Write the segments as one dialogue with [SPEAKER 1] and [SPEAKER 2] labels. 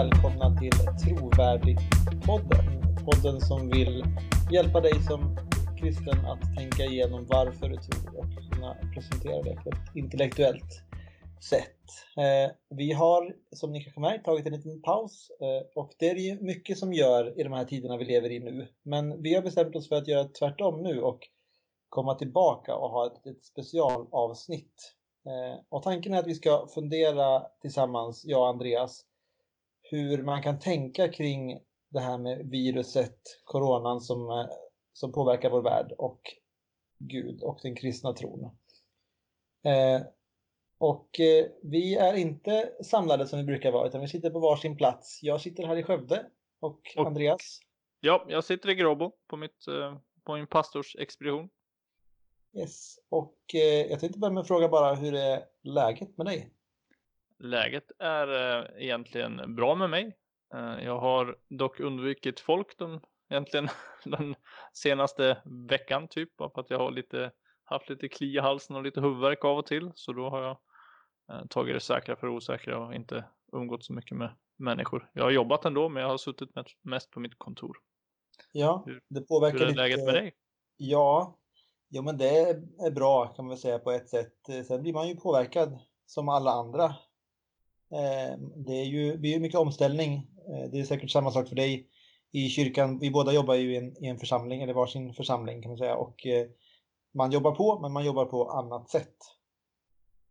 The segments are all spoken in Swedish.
[SPEAKER 1] Välkomna till Trovärdig-podden. Podden som vill hjälpa dig som kristen att tänka igenom varför du tror och kunna presentera det på ett intellektuellt sätt. Eh, vi har, som ni kanske märkt, tagit en liten paus eh, och det är det ju mycket som gör i de här tiderna vi lever i nu. Men vi har bestämt oss för att göra tvärtom nu och komma tillbaka och ha ett, ett specialavsnitt eh, och tanken är att vi ska fundera tillsammans, jag och Andreas, hur man kan tänka kring det här med viruset, coronan som, eh, som påverkar vår värld och Gud och den kristna tron. Eh, och vi är inte samlade som vi brukar vara, utan vi sitter på varsin plats. Jag sitter här i Skövde och, och Andreas?
[SPEAKER 2] Ja, jag sitter i Gråbo på, mitt, på min pastorsexpedition.
[SPEAKER 1] Yes, och eh, jag tänkte börja med att fråga bara hur är läget med dig?
[SPEAKER 2] Läget är eh, egentligen bra med mig. Eh, jag har dock undvikit folk de, egentligen den senaste veckan typ, bara för att jag har lite, haft lite kli i halsen och lite huvudvärk av och till. Så då har jag eh, tagit det säkra för det osäkra och inte umgått så mycket med människor. Jag har jobbat ändå, men jag har suttit mest på mitt kontor.
[SPEAKER 1] Ja, det påverkar
[SPEAKER 2] hur är läget med dig?
[SPEAKER 1] Ja, Jo, men det är bra kan man väl säga på ett sätt. Sen blir man ju påverkad som alla andra. Eh, det är ju det är mycket omställning. Eh, det är säkert samma sak för dig i kyrkan. Vi båda jobbar ju i en, i en församling, eller varsin församling kan man säga. Och eh, man jobbar på, men man jobbar på annat sätt.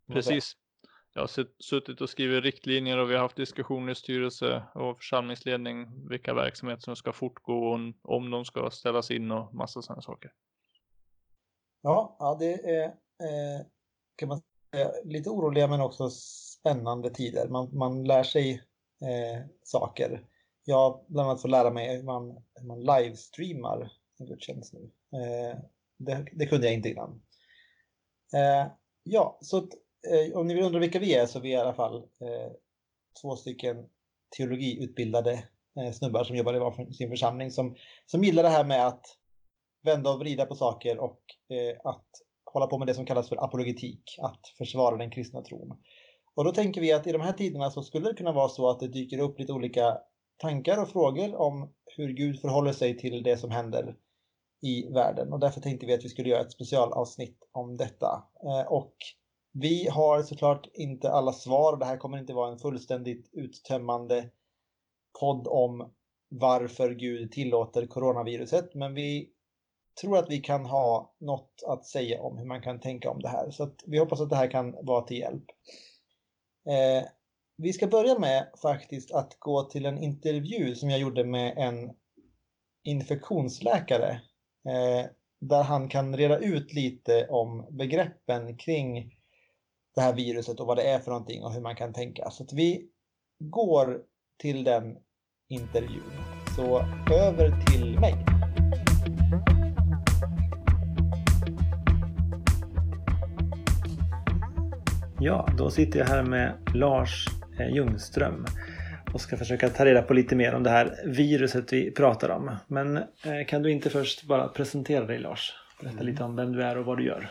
[SPEAKER 2] Precis. Jag har suttit och skrivit riktlinjer och vi har haft diskussioner i styrelse och församlingsledning vilka verksamheter som ska fortgå och om de ska ställas in och massa sådana saker.
[SPEAKER 1] Ja, ja det är eh, kan man säga, lite oroliga men också spännande tider. Man, man lär sig eh, saker. Jag bland annat får lära mig hur man, hur man livestreamar en gudstjänst nu. Eh, det, det, kunde jag inte innan. Eh, ja, så att, eh, om ni vill undra vilka vi är så är vi i alla fall eh, två stycken teologiutbildade eh, snubbar som jobbar i var sin församling som, som gillar det här med att vända och vrida på saker och eh, att hålla på med det som kallas för apologetik, att försvara den kristna tron. Och då tänker vi att i de här tiderna så skulle det kunna vara så att det dyker upp lite olika tankar och frågor om hur Gud förhåller sig till det som händer i världen. Och därför tänkte vi att vi skulle göra ett specialavsnitt om detta. Eh, och vi har såklart inte alla svar. Det här kommer inte vara en fullständigt uttömmande podd om varför Gud tillåter coronaviruset. Men vi tror att vi kan ha något att säga om hur man kan tänka om det här. Så vi hoppas att det här kan vara till hjälp. Eh, vi ska börja med faktiskt att gå till en intervju som jag gjorde med en infektionsläkare. Eh, där han kan reda ut lite om begreppen kring det här viruset och vad det är för någonting och hur man kan tänka. Så att vi går till den intervjun. Så över till mig. Ja, då sitter jag här med Lars eh, Ljungström och ska försöka ta reda på lite mer om det här viruset vi pratar om. Men eh, kan du inte först bara presentera dig Lars? Berätta mm. lite om vem du är och vad du gör.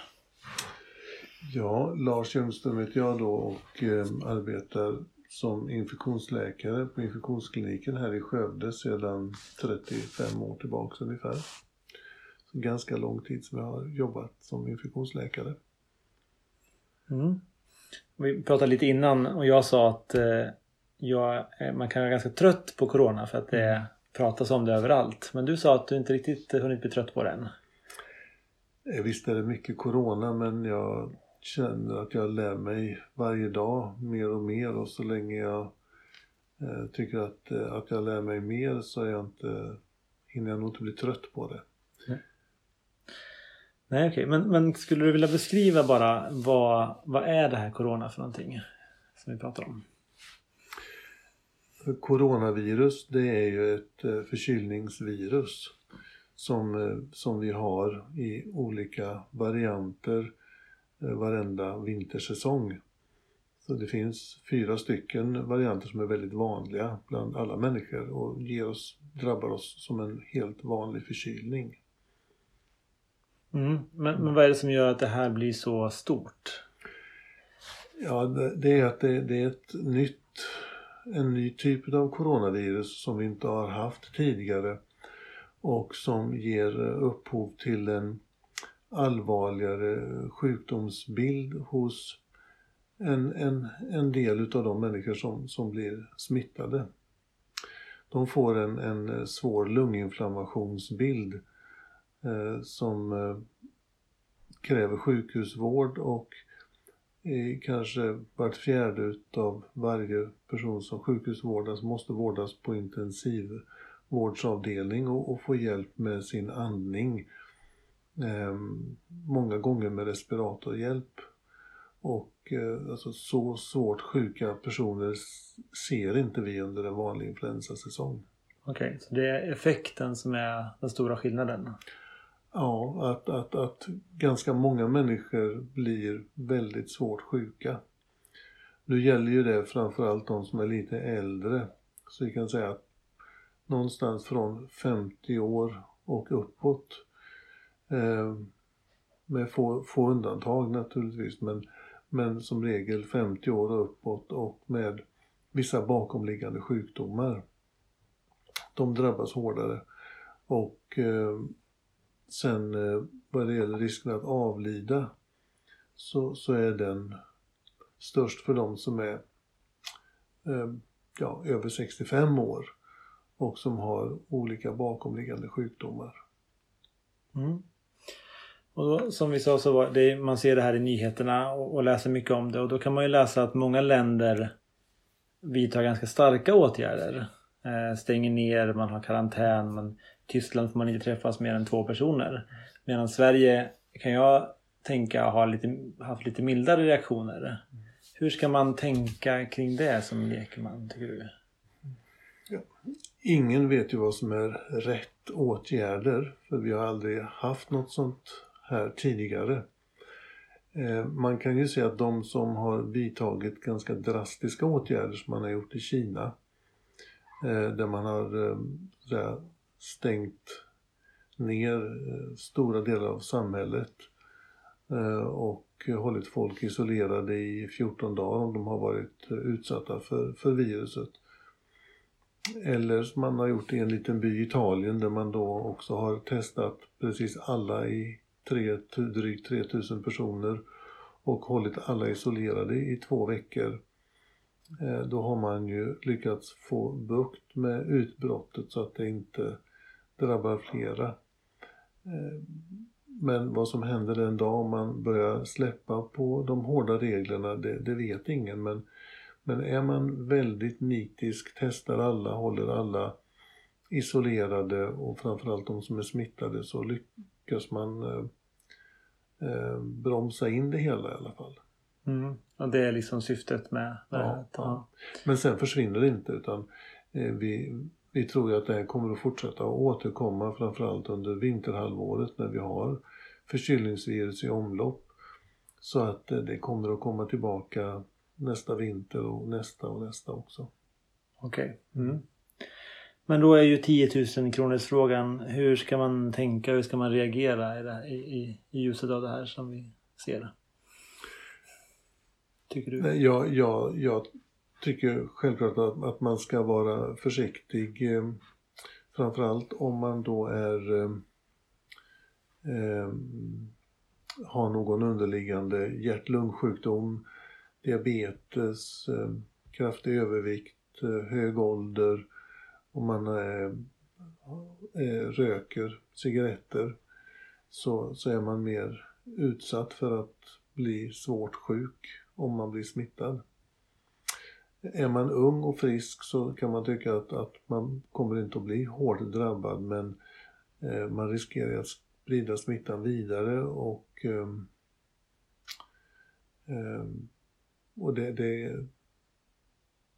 [SPEAKER 3] Ja, Lars Ljungström heter jag då och eh, arbetar som infektionsläkare på infektionskliniken här i Skövde sedan 35 år tillbaka ungefär. Så ganska lång tid som jag har jobbat som infektionsläkare.
[SPEAKER 1] Mm. Vi pratade lite innan och jag sa att eh, jag, man kan vara ganska trött på Corona för att det mm. pratas om det överallt. Men du sa att du inte riktigt hunnit bli trött på det än.
[SPEAKER 3] Eh, visst är det mycket Corona men jag känner att jag lär mig varje dag mer och mer och så länge jag eh, tycker att, eh, att jag lär mig mer så är jag inte, hinner jag nog inte bli trött på det.
[SPEAKER 1] Nej okej, okay. men, men skulle du vilja beskriva bara vad, vad är det här Corona för någonting som vi pratar om?
[SPEAKER 3] Coronavirus det är ju ett eh, förkylningsvirus som, eh, som vi har i olika varianter eh, varenda vintersäsong. Så det finns fyra stycken varianter som är väldigt vanliga bland alla människor och ger oss, drabbar oss som en helt vanlig förkylning.
[SPEAKER 1] Mm. Men, men vad är det som gör att det här blir så stort?
[SPEAKER 3] Ja, det, det är att det, det, är ett nytt en ny typ av coronavirus som vi inte har haft tidigare och som ger upphov till en allvarligare sjukdomsbild hos en, en, en del utav de människor som, som blir smittade. De får en, en svår lunginflammationsbild Eh, som eh, kräver sjukhusvård och kanske vart fjärde utav varje person som sjukhusvårdas måste vårdas på intensivvårdsavdelning och, och få hjälp med sin andning. Eh, många gånger med respiratorhjälp. Och alltså, så svårt sjuka personer ser inte vi under en vanlig influensasäsong.
[SPEAKER 4] Okej, okay, så det är effekten som är den stora skillnaden?
[SPEAKER 3] Ja, att, att, att ganska många människor blir väldigt svårt sjuka. Nu gäller ju det framförallt de som är lite äldre. Så vi kan säga att någonstans från 50 år och uppåt. Eh, med få, få undantag naturligtvis men, men som regel 50 år och uppåt och med vissa bakomliggande sjukdomar. De drabbas hårdare. Och eh, Sen eh, vad det gäller risken att avlida så, så är den störst för de som är eh, ja, över 65 år och som har olika bakomliggande sjukdomar.
[SPEAKER 4] Mm. Och då, som vi sa så var det, man ser det här i nyheterna och, och läser mycket om det och då kan man ju läsa att många länder vidtar ganska starka åtgärder. Eh, stänger ner, man har karantän, man Tyskland får man inte träffas mer än två personer. Medan Sverige kan jag tänka har lite, haft lite mildare reaktioner. Hur ska man tänka kring det som lekman tycker du?
[SPEAKER 3] Ja. Ingen vet ju vad som är rätt åtgärder för vi har aldrig haft något sånt här tidigare. Eh, man kan ju se att de som har vidtagit ganska drastiska åtgärder som man har gjort i Kina eh, där man har eh, stängt ner eh, stora delar av samhället eh, och hållit folk isolerade i 14 dagar om de har varit eh, utsatta för, för viruset. Eller som man har gjort i en liten by i Italien där man då också har testat precis alla i tre, drygt 3000 personer och hållit alla isolerade i två veckor. Då har man ju lyckats få bukt med utbrottet så att det inte drabbar flera. Eh, men vad som händer den dag man börjar släppa på de hårda reglerna, det, det vet ingen. Men, men är man väldigt nitisk, testar alla, håller alla isolerade och framförallt de som är smittade så lyckas man eh, eh, bromsa in det hela i alla fall.
[SPEAKER 4] Mm. Och det är liksom syftet med det
[SPEAKER 3] ja,
[SPEAKER 4] här?
[SPEAKER 3] Ja. Men sen försvinner det inte utan eh, vi, vi tror ju att det här kommer att fortsätta att återkomma framförallt under vinterhalvåret när vi har förkylningsvirus i omlopp. Så att eh, det kommer att komma tillbaka nästa vinter och nästa och nästa också.
[SPEAKER 4] Okej. Okay. Mm. Men då är ju 10 000 kronors frågan. Hur ska man tänka? Hur ska man reagera i, det, i, i ljuset av det här som vi ser? Tycker du?
[SPEAKER 3] Jag, jag, jag tycker självklart att, att man ska vara försiktig. Eh, framförallt om man då är eh, eh, har någon underliggande hjärt-lungsjukdom, diabetes, eh, kraftig övervikt, eh, hög ålder, om man eh, eh röker cigaretter så, så är man mer utsatt för att bli svårt sjuk om man blir smittad. Är man ung och frisk så kan man tycka att, att man kommer inte att bli hårt drabbad men eh, man riskerar att sprida smittan vidare och eh, och det, det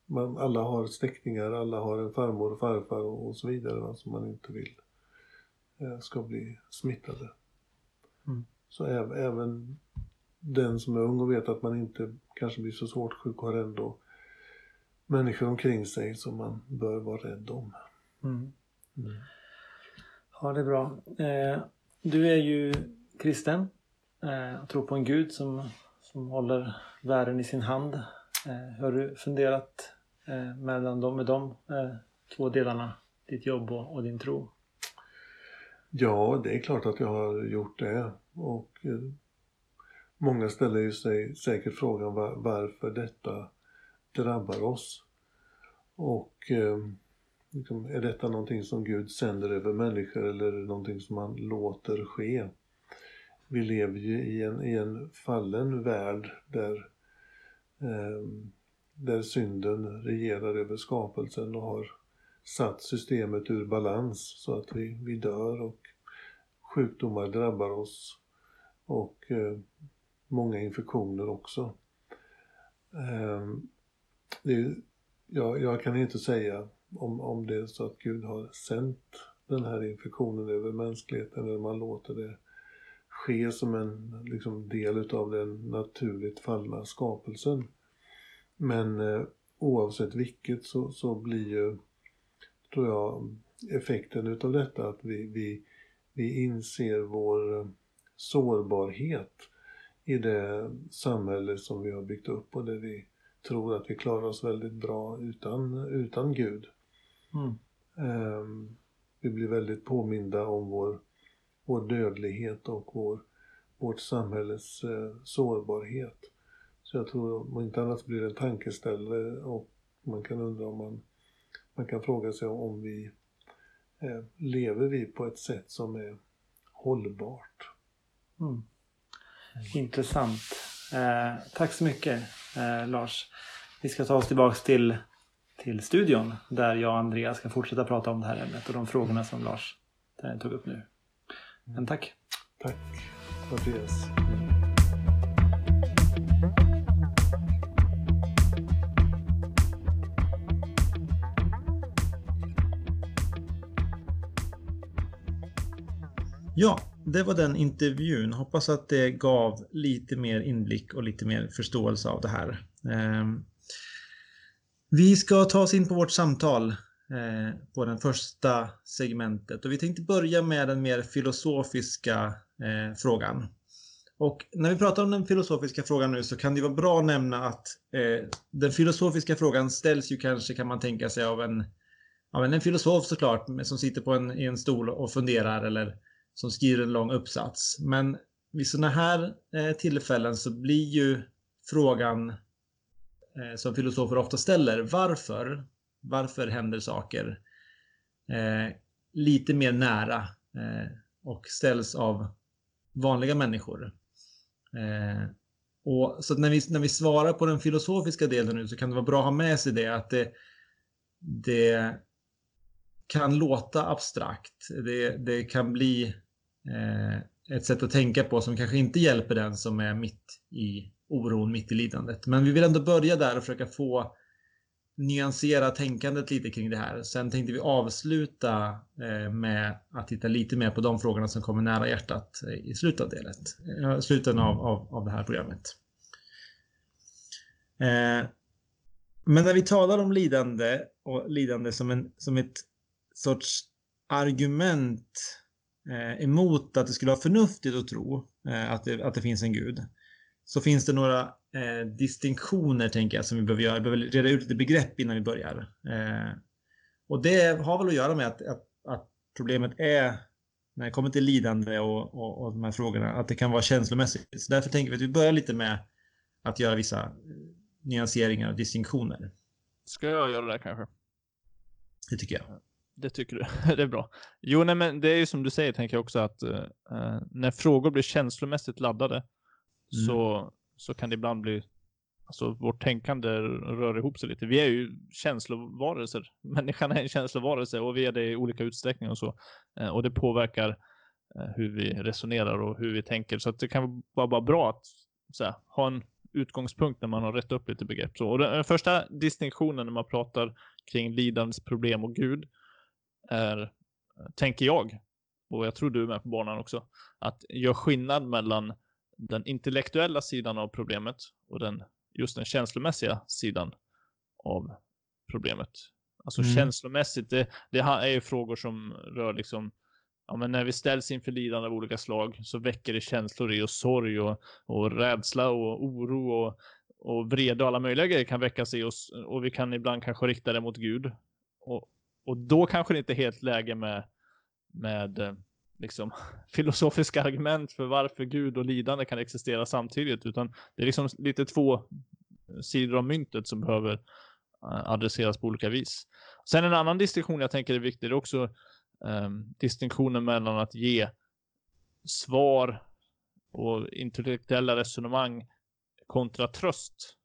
[SPEAKER 3] man, alla har släktingar, alla har en farmor och farfar och, och så vidare va, som man inte vill eh, ska bli smittade. Mm. Så även, även den som är ung och vet att man inte kanske blir så svårt sjuk har ändå människor omkring sig som man bör vara rädd om. Mm.
[SPEAKER 4] Mm. Ja, det är bra. Eh, du är ju kristen eh, och tror på en gud som, som håller världen i sin hand. Eh, har du funderat eh, mellan dem, med de eh, två delarna? Ditt jobb och, och, din tro?
[SPEAKER 3] Ja, det är klart att jag har gjort det. Och eh, många ställer ju sig säkert frågan var, varför detta drabbar oss. Och eh, liksom, är detta någonting som Gud sänder över människor eller är det någonting som han låter ske? Vi lever ju i en, i en fallen värld där, eh, där synden regerar över skapelsen och har satt systemet ur balans så att vi, vi dör och sjukdomar drabbar oss och eh, många infektioner också. Eh, det, jag, jag kan inte säga om, om det är så att Gud har sänt den här infektionen över mänskligheten eller man låter det ske som en liksom, del utav den naturligt fallna skapelsen. Men eh, oavsett vilket så, så blir ju, tror jag, effekten utav detta att vi, vi, vi inser vår eh, sårbarhet i det samhälle som vi har byggt upp och det vi tror att vi klarar oss väldigt bra utan, utan Gud. Mm. Um, vi blir väldigt påminda om vår, vår dödlighet och vår, vårt samhälles uh, sårbarhet. Så jag tror om inte annat blir det en tankeställare och man kan undra om man, man kan fråga sig om vi eh, lever vi på ett sätt som är hållbart.
[SPEAKER 4] Mm. Intressant. Eh, tack så mycket eh, Lars. Vi ska ta oss tillbaks till, till studion där jag och Andreas ska fortsätta prata om det här ämnet och de frågorna som Lars eh, tog upp nu. Men tack.
[SPEAKER 3] Tack Andreas.
[SPEAKER 1] Ja, det var den intervjun. Hoppas att det gav lite mer inblick och lite mer förståelse av det här. Ehm, vi ska ta oss in på vårt samtal eh, på det första segmentet och vi tänkte börja med den mer filosofiska eh, frågan. Och när vi pratar om den filosofiska frågan nu så kan det vara bra att nämna att eh, den filosofiska frågan ställs ju kanske kan man tänka sig av en, av en, filosof såklart som sitter på en, i en stol och funderar eller som skriver en lång uppsats. Men vid sådana här eh, tillfällen så blir ju frågan eh, som filosofer ofta ställer, varför? Varför händer saker? Eh, lite mer nära och ställs av vanliga människor. Och så när vi, när vi svarar på den filosofiska delen nu så kan det vara bra att ha med sig det att det, det kan låta abstrakt. Det, det kan bli Eh, ett sätt att tänka på som kanske inte hjälper den som är mitt i oron, mitt i lidandet. Men vi vill ändå börja där och försöka få nyansera tänkandet lite kring det här. Sen tänkte vi avsluta eh, med att titta lite mer på de frågorna som kommer nära hjärtat eh, i slutavdelet, slutet av, av, av det här programmet. Men när vi talar om lidande och lidande som, en, som ett sorts argument emot att det skulle vara förnuftigt att tro eh, att, det, att det finns en gud. Så finns det några eh, distinktioner tänker jag som vi behöver göra. Vi behöver reda ut lite begrepp innan vi börjar. Eh, och det har väl att göra med att, att, att, problemet är när det kommer till lidande och, och, och de här frågorna att det kan vara känslomässigt. Så därför tänker vi att vi börjar lite med att göra vissa eh, nyanseringar och distinktioner.
[SPEAKER 2] Ska jag göra det kanske?
[SPEAKER 1] Det tycker jag
[SPEAKER 2] det tycker du. det är bra. Jo, nej, men det är ju som du säger, tänker jag också att uh, när frågor blir känslomässigt laddade mm. så, så kan det ibland bli, alltså vårt tänkande rör ihop sig lite. Vi är ju känslovarelser. Människan är en känslovarelse och vi är det i olika utsträckning och så. Uh, och det påverkar uh, hur vi resonerar och hur vi tänker. Så det kan vara bara bra att här, ha en utgångspunkt när man har rätt upp lite begrepp. Så, och den, den första distinktionen när man pratar kring lidandets problem och Gud är, tänker jag, och jag tror du är med på banan också, att göra skillnad mellan den intellektuella sidan av problemet och den, just den känslomässiga sidan av problemet. Alltså mm. känslomässigt, det, det är ju frågor som rör liksom, ja men när vi ställs inför lidande av olika slag så väcker det känslor i oss sorg och, och rädsla och oro och, och vrede och alla möjliga grejer kan väckas i oss och vi kan ibland kanske rikta det mot Gud. Och, och då kanske det inte är helt läge med, med eh, liksom filosofiska argument för varför Gud och lidande kan existera samtidigt, utan det är liksom lite två eh, sidor av myntet som behöver eh, adresseras på olika vis. Sen en annan distinktion jag tänker är viktig det är också um, distinktionen mellan att ge svar och intellektuella resonemang kontra tröst.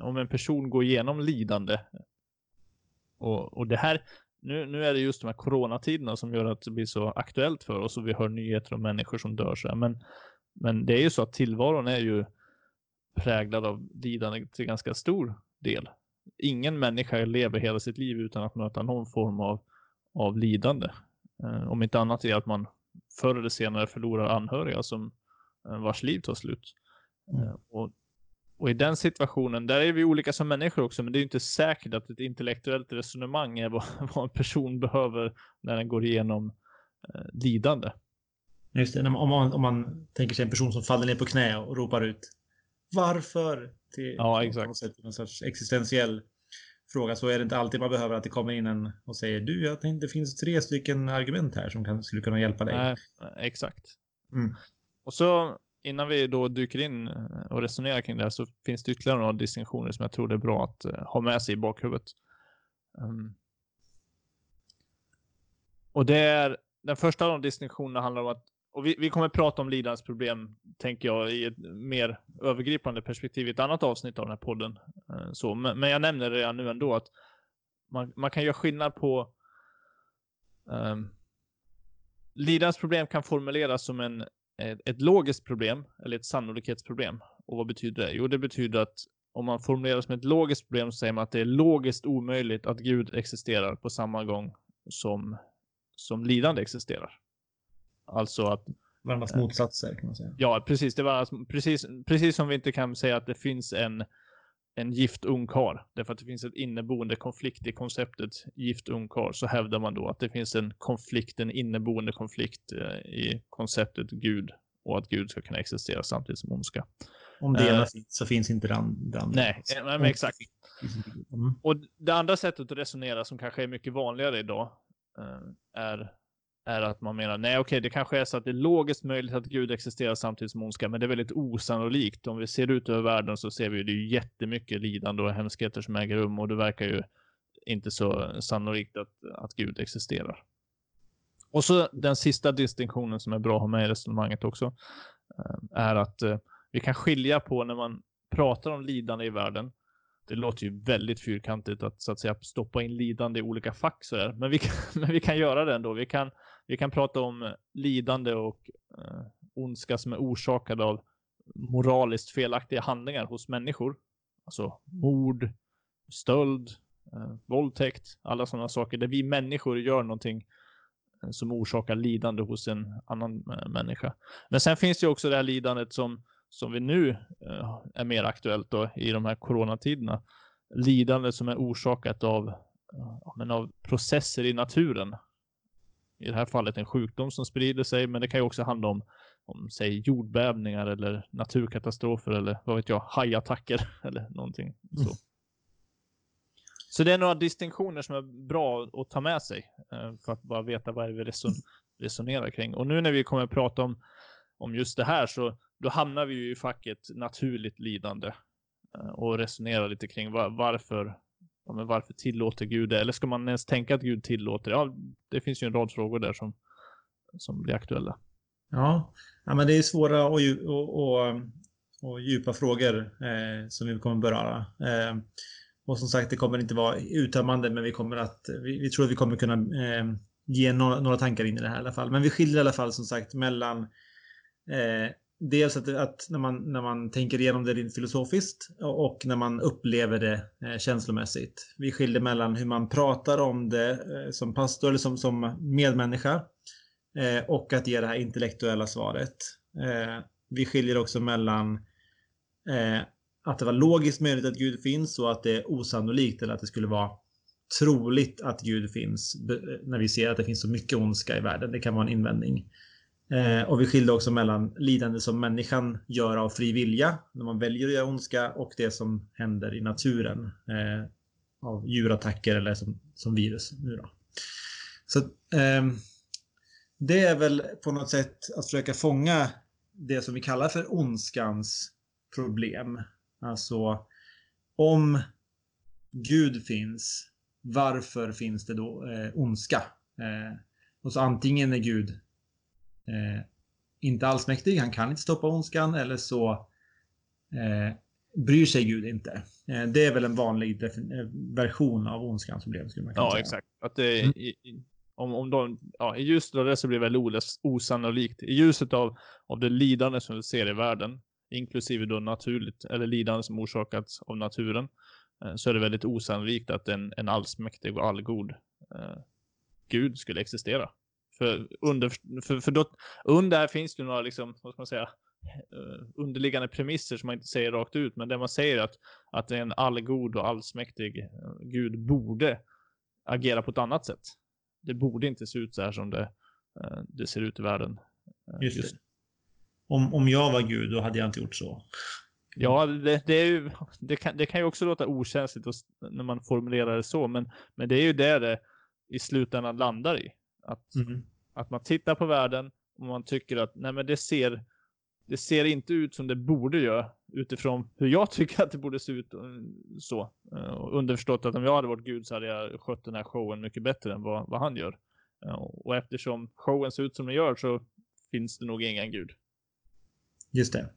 [SPEAKER 2] Om en person går igenom lidande och, och det här, nu, nu är det just de här coronatiderna som gör att det blir så aktuellt för oss och vi hör nyheter om människor som dör så här. Men, men det är ju så att tillvaron är ju präglad av lidande till ganska stor del. Ingen människa lever hela sitt liv utan att möta någon form av, av lidande. Eh, om inte annat är att man förr eller senare förlorar anhöriga som eh, vars liv tar slut. Mm. Eh, och, och i den situationen, där är vi olika som människor också, men det är inte säkert att ett intellektuellt resonemang är vad, vad en person behöver när den går igenom eh, lidande.
[SPEAKER 1] Just det, om man, om man tänker sig en person som faller ner på knä och ropar ut Varför? Till
[SPEAKER 2] ja, exakt.
[SPEAKER 1] Sätt, någon sorts existentiell fråga så är det inte alltid man behöver att det kommer in en och säger du, jag tänkte det finns tre stycken argument här som kan, skulle kunna hjälpa dig.
[SPEAKER 2] Nej, exakt. Mm. Och så innan vi då dyker in eh, och resonerar kring det här så finns det ytterligare några distinktioner som jag tror det är bra att uh, ha med sig i bakhuvudet. Um, och det är, den första av de distinktionerna handlar om att, och vi, vi kommer prata om lidandets problem, tänker jag, i ett mer övergripande perspektiv i ett annat avsnitt av den här podden. Uh, så, men, men, jag nämner det redan nu ändå att man, man kan göra skillnad på um, lidandets problem kan formuleras som en ett logiskt problem eller ett sannolikhetsproblem. Och vad betyder det? Jo, det betyder att om man formulerar som ett logiskt problem så säger man att det är logiskt omöjligt att Gud existerar på samma gång som, som lidande existerar. Alltså att
[SPEAKER 1] Varandras motsatser kan man säga.
[SPEAKER 2] Ja, precis. Det var precis, precis som vi inte kan säga att det finns en, en gift ungkar. Därför att det finns ett inneboende konflikt i konceptet gift ungkar. Så hävdar man då att det finns en konflikt, en inneboende konflikt eh, i konceptet Gud. Och att Gud ska kunna existera samtidigt som ondska.
[SPEAKER 1] Om det ena uh, finns så finns inte det andra.
[SPEAKER 2] Nej, men exakt. Mm. Och det andra sättet att resonera som kanske är mycket vanligare idag uh, är är att man menar, nej okej, okay, det kanske är så att det är logiskt möjligt att Gud existerar samtidigt som ondska, men det är väldigt osannolikt. Om vi ser ut över världen så ser vi ju det är jättemycket lidande och hemskheter som äger rum och det verkar ju inte så sannolikt att, att Gud existerar. Och så den sista distinktionen som är bra att ha med i resonemanget också eh, är att eh, vi kan skilja på när man pratar om lidande i världen det låter ju väldigt fyrkantigt att så att säga stoppa in lidande i olika fack så där. Men vi kan, men vi kan göra det ändå. Vi kan, vi kan prata om lidande och eh, ondska som är orsakad av moraliskt felaktiga handlingar hos människor. Alltså mord, stöld, eh, våldtäkt, alla sådana saker där vi människor gör någonting eh, som orsakar lidande hos en annan eh, människa. Men sen finns det ju också det här lidandet som som vi nu eh, är mer aktuellt då i de här coronatiderna. Lidande som är orsakat av, men av processer i naturen. I det här fallet en sjukdom som sprider sig, men det kan ju också handla om, om säg jordbävningar eller naturkatastrofer eller vad vet jag, hajattacker eller någonting. Så. Mm. Så det är några distinktioner som är bra att ta med sig eh, för att bara veta vad vi reson resonerar kring. Och nu när vi kommer att prata om, om just det här så då hamnar vi ju i facket naturligt lidande eh, och resonerar lite kring var, varför, ja, men varför tillåter Gud det? Eller ska man ens tänka att Gud tillåter det? Ja, det finns ju en rad frågor där som, som blir aktuella.
[SPEAKER 1] Ja, ja men det är svåra och, och, och, och djupa frågor eh, som vi kommer beröra. Eh, och som sagt, det kommer inte vara uttömmande, men vi kommer att, vi, vi tror att vi kommer kunna eh, ge några, några, tankar in i det här i alla fall. Men vi skiljer i alla fall som sagt mellan eh, dels att, att, när, man, när man tänker igenom det rent filosofiskt och när man upplever det eh, känslomässigt. Vi skiljer mellan hur man pratar om det eh, som pastor eller som, som medmänniska eh, och att ge det här intellektuella svaret. Eh, vi skiljer också mellan eh, att det var logiskt möjligt att Gud finns och att det är osannolikt eller att det skulle vara troligt att Gud finns när vi ser att det finns så mycket ondska i världen. Det kan vara en invändning. Eh, och vi skilde också mellan lidande som människan gör av fri vilja, när man väljer att göra ondska, och det som händer i naturen eh, av djurattacker eller som, som virus. Nu då. Så eh, det är väl på något sätt att försöka fånga det som vi kallar för ondskans problem. Alltså om Gud finns, varför finns det då eh, ondska? Eh, och så antingen är Gud eh, inte allsmäktig, han kan inte stoppa ondskan, eller så eh, bryr sig Gud inte. Eh, det är väl en vanlig eh, version av ondskans problem, skulle man kunna
[SPEAKER 2] ja,
[SPEAKER 1] säga.
[SPEAKER 2] Ja, exakt. Att det,
[SPEAKER 1] Mm.
[SPEAKER 2] i, i, om, om de, ja, I ljuset av det så blir det väldigt os- osannolikt. I ljuset av, av det lidande som vi ser i världen, inklusive då naturligt, eller lidande som orsakats av naturen, eh, så är det väldigt osannolikt att en, en allsmäktig och allgod eh, Gud skulle existera. För under, för, för då, under finns det några, liksom, vad ska man säga, eh, underliggande premisser som man inte säger rakt ut, men det man säger är att, att en allgod och allsmäktig eh, Gud borde agera på ett annat sätt. Det borde inte se ut så här som det, eh, det ser ut i världen.
[SPEAKER 1] Just det. Om, om jag var Gud, då hade jag inte gjort så.
[SPEAKER 2] Ja, det, det, ju, det, kan, det kan ju också låta okänsligt när man formulerar det så, men, men det är ju det det i slutändan landar i. Att,
[SPEAKER 1] Mm.
[SPEAKER 2] att man tittar på världen och man tycker att nej men det ser, det ser inte ut som det borde göra utifrån hur jag tycker att det borde se ut. eh, Så. Eh, Och underförstått att om jag hade varit Gud så hade jag skött den här showen mycket bättre än vad, vad han gör. Eh, Och eftersom showen ser ut som den gör så finns det nog ingen Gud.
[SPEAKER 1] Just det.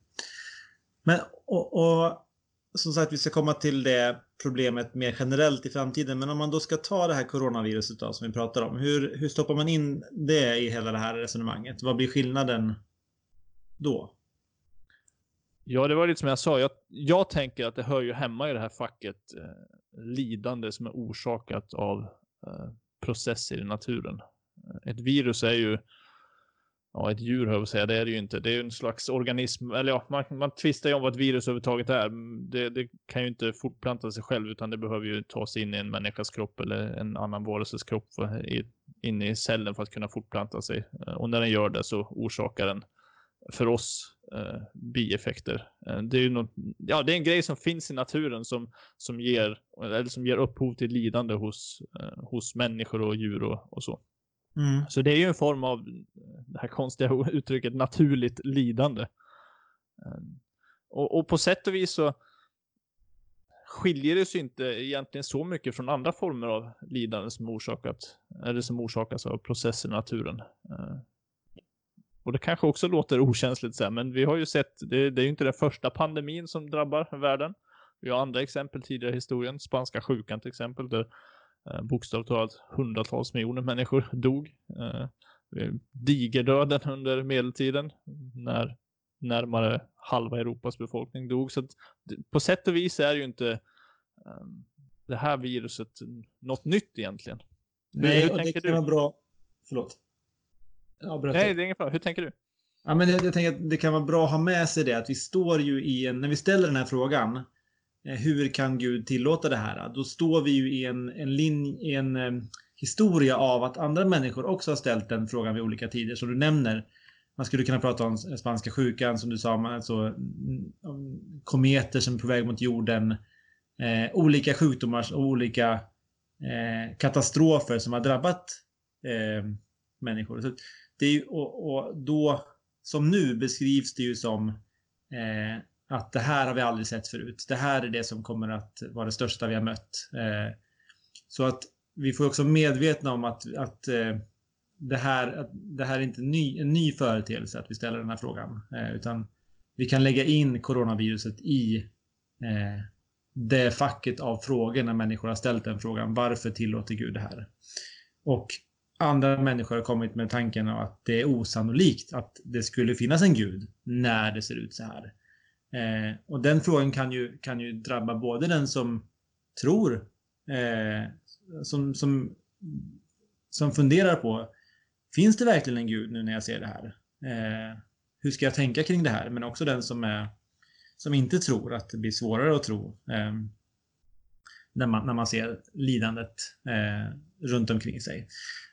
[SPEAKER 1] Men och, och som sagt, vi ska komma till det problemet mer generellt i framtiden. Men om man då ska ta det här coronaviruset då, som vi pratar om. Hur, hur stoppar man in det i hela det här resonemanget? Vad blir skillnaden då?
[SPEAKER 2] Ja, det var lite som jag sa. Jag, jag tänker att det hör ju hemma i det här facket eh, lidande som är orsakat av eh, processer i naturen. Eh, ett virus är ju, ja ett djur höll jag på att säga, det är det ju inte. Det är ju en slags organism, eller ja, man, man tvistar ju om vad ett virus överhuvudtaget är. Mm, det, det kan ju inte fortplanta sig själv utan det behöver ju ta sig in i en människas kropp eller en annan varelses kropp för, i, in i cellen för att kunna fortplanta sig. Eh, och när den gör det så orsakar den för oss eh, bieffekter. Eh, det är ju något, ja, det är en grej som finns i naturen som, som, ger, eller som ger upphov till lidande hos, eh, hos människor och djur och, och så.
[SPEAKER 1] Mm.
[SPEAKER 2] Så det är ju en form av eh, det här konstiga uttrycket naturligt lidande. Ehm, och, och på sätt och vis så skiljer det sig inte egentligen så mycket från andra former av lidande som orsakat, eller som orsakas av processer i naturen. Ehm, och det kanske också låter okänsligt så här, men vi har ju sett, det, det är ju inte den första pandemin som drabbar världen. Vi har andra exempel tidigare i historien, spanska sjukan till exempel, där bokstavligt talat hundratals miljoner människor dog. Eh, digerdöden under medeltiden, när närmare halva Europas befolkning dog. Så att, på sätt och vis är ju inte ehm, det här viruset något nytt egentligen.
[SPEAKER 1] Nej,
[SPEAKER 2] hur
[SPEAKER 1] och det
[SPEAKER 2] tänker
[SPEAKER 1] kan
[SPEAKER 2] du?
[SPEAKER 1] vara bra... Förlåt. Ja.
[SPEAKER 2] Nej, det är ingen fara. Hur tänker du?
[SPEAKER 1] Ja, men jag, jag tänker att det kan vara bra att ha med sig det att vi står ju i en, när vi ställer den här frågan, eh, Eh, hur kan Gud tillåta det här? Då står vi ju i en, en, linj, i en eh, historia av att andra människor också har ställt den frågan vid olika tider. Som du nämner, man skulle kunna prata om eh, spanska sjukan som du sa, alltså, mm, kometer som är på väg mot jorden, eh, olika sjukdomar och olika eh, katastrofer som har drabbat eh, människor. Så det är ju, och, och då, som nu beskrivs det ju som eh, att det här har vi aldrig sett förut. Det här är det som kommer att vara det största vi har mött. Eh, så att vi får också medvetna om att, att, eh, det, här, att det här är inte ny, en ny företeelse att vi ställer den här frågan. Eh, utan vi kan lägga in coronaviruset i eh, det facket av frågor när människor har ställt den frågan. Varför tillåter Gud det här? Och andra människor har kommit med tanken av att det är osannolikt att det skulle finnas en gud när det ser ut så här. Eh, och den frågan kan ju, kan ju drabba både den som tror, eh, som, som, som funderar på, finns det verkligen en gud nu när jag ser det här? Eh, hur ska jag tänka kring det här? Men också den som, är, som inte tror att det blir svårare att tro. Eh, när man, när man ser lidandet eh, runt omkring sig.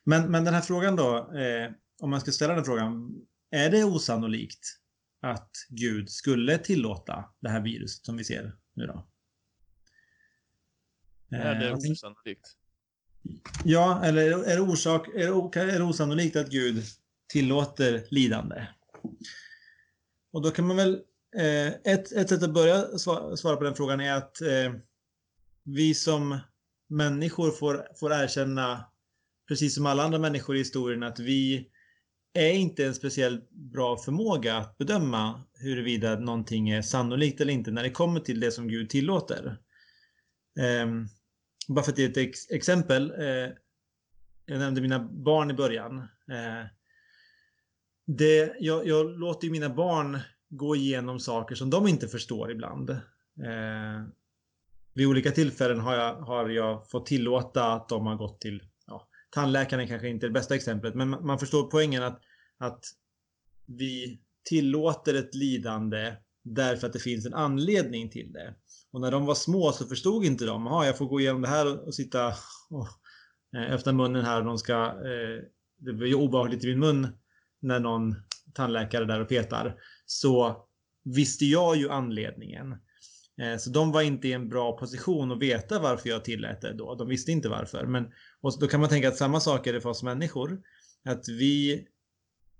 [SPEAKER 1] Men, men den här frågan då, eh, om man ska ställa den frågan. är det osannolikt att Gud skulle tillåta det här viruset som vi ser nu då?
[SPEAKER 2] Är det
[SPEAKER 1] Eh, och-
[SPEAKER 2] osannolikt?
[SPEAKER 1] Ja, eller är det, orsak, är, det, är osannolikt att Gud tillåter lidande? Och då kan man väl... Eh, ett, ett sätt att börja svara, svara på den frågan är att eh, vi som människor får, får erkänna, precis som alla andra människor i historien, att vi är inte en speciellt bra förmåga att bedöma huruvida någonting är sannolikt eller inte när det kommer till det som Gud tillåter. Ehm, bara för att ge ett ex exempel. Eh, jag nämnde mina barn i början. Eh, det, jag, jag låter ju mina barn gå igenom saker som de inte förstår ibland. Eh, vid olika tillfällen har jag, har jag fått tillåta att de har gått till tandläkaren kanske inte är det bästa exemplet men man förstår poängen att, att vi tillåter ett lidande därför att det finns en anledning till det. Och när de var små så förstod inte de. Jaha, jag får gå igenom det här och sitta och eh, öppna munnen här och de ska... Eh, det blir ju obehagligt i min mun när någon tandläkare är där och petar. Så visste jag ju anledningen. Eh, så de var inte i en bra position att veta varför jag tillät det då. De visste inte varför. Men och då kan man tänka att samma sak är det för oss människor. Att vi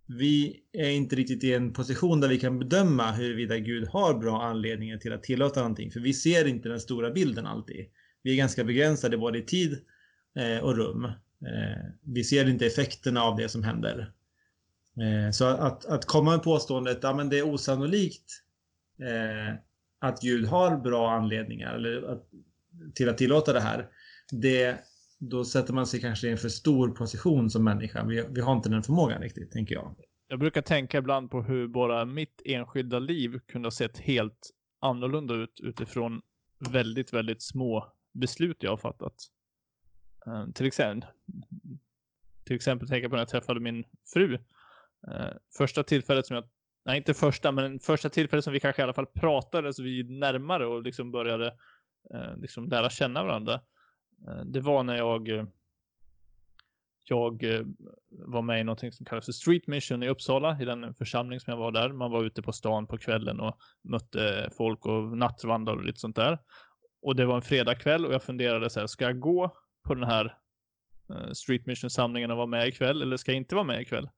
[SPEAKER 1] vi är inte riktigt i en position där vi kan bedöma huruvida Gud har bra anledningar till att tillåta någonting. För vi ser inte den stora bilden alltid. Vi är ganska begränsade både i tid eh, och rum. Eh, vi ser inte effekterna av det som händer. Så att, att komma med påståendet att ja, det är osannolikt att Gud har bra anledningar eller att, till att tillåta det här. Det, då sätter man sig kanske i en för stor position som människa. Vi, vi har inte den förmågan riktigt, tänker jag.
[SPEAKER 2] Jag brukar tänka ibland på hur bara mitt enskilda liv kunde ha sett helt annorlunda ut utifrån väldigt, väldigt små beslut jag har fattat. Eh, till exempel, till exempel tänka på när jag träffade min fru. Eh, första tillfället som jag, nej inte första, men första tillfället som vi kanske i alla fall pratades vid närmare och liksom började eh, liksom lära känna varandra. Eh, det var när jag eh, jag eh, var med i någonting som kallas för Street Mission i Uppsala, i den församling som jag var där. Man var ute på stan på kvällen och mötte folk och nattvandrade och lite sånt där. Och det var en fredagkväll och jag funderade så här, ska jag gå på den här eh, Street Mission-samlingen och vara med ikväll eller ska jag inte vara med ikväll?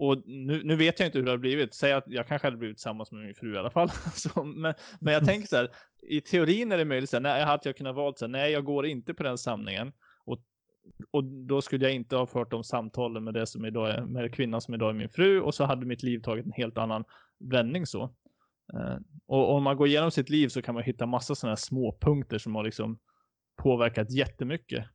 [SPEAKER 2] Och nu, nu vet jag inte hur det har blivit. Säg att jag kanske hade blivit tillsammans med min fru i alla fall. Så, alltså, men, men jag tänker så här, i teorin är det möjligt, så här, nej, hade jag kunnat valt så här, nej, jag går inte på den samlingen. Och, och då skulle jag inte ha fört de samtalen med det som idag är, med kvinnan som idag är min fru och så hade mitt liv tagit en helt annan vändning så. Eh, och om man går igenom sitt liv så kan man hitta massa sådana här små punkter som har liksom påverkat jättemycket.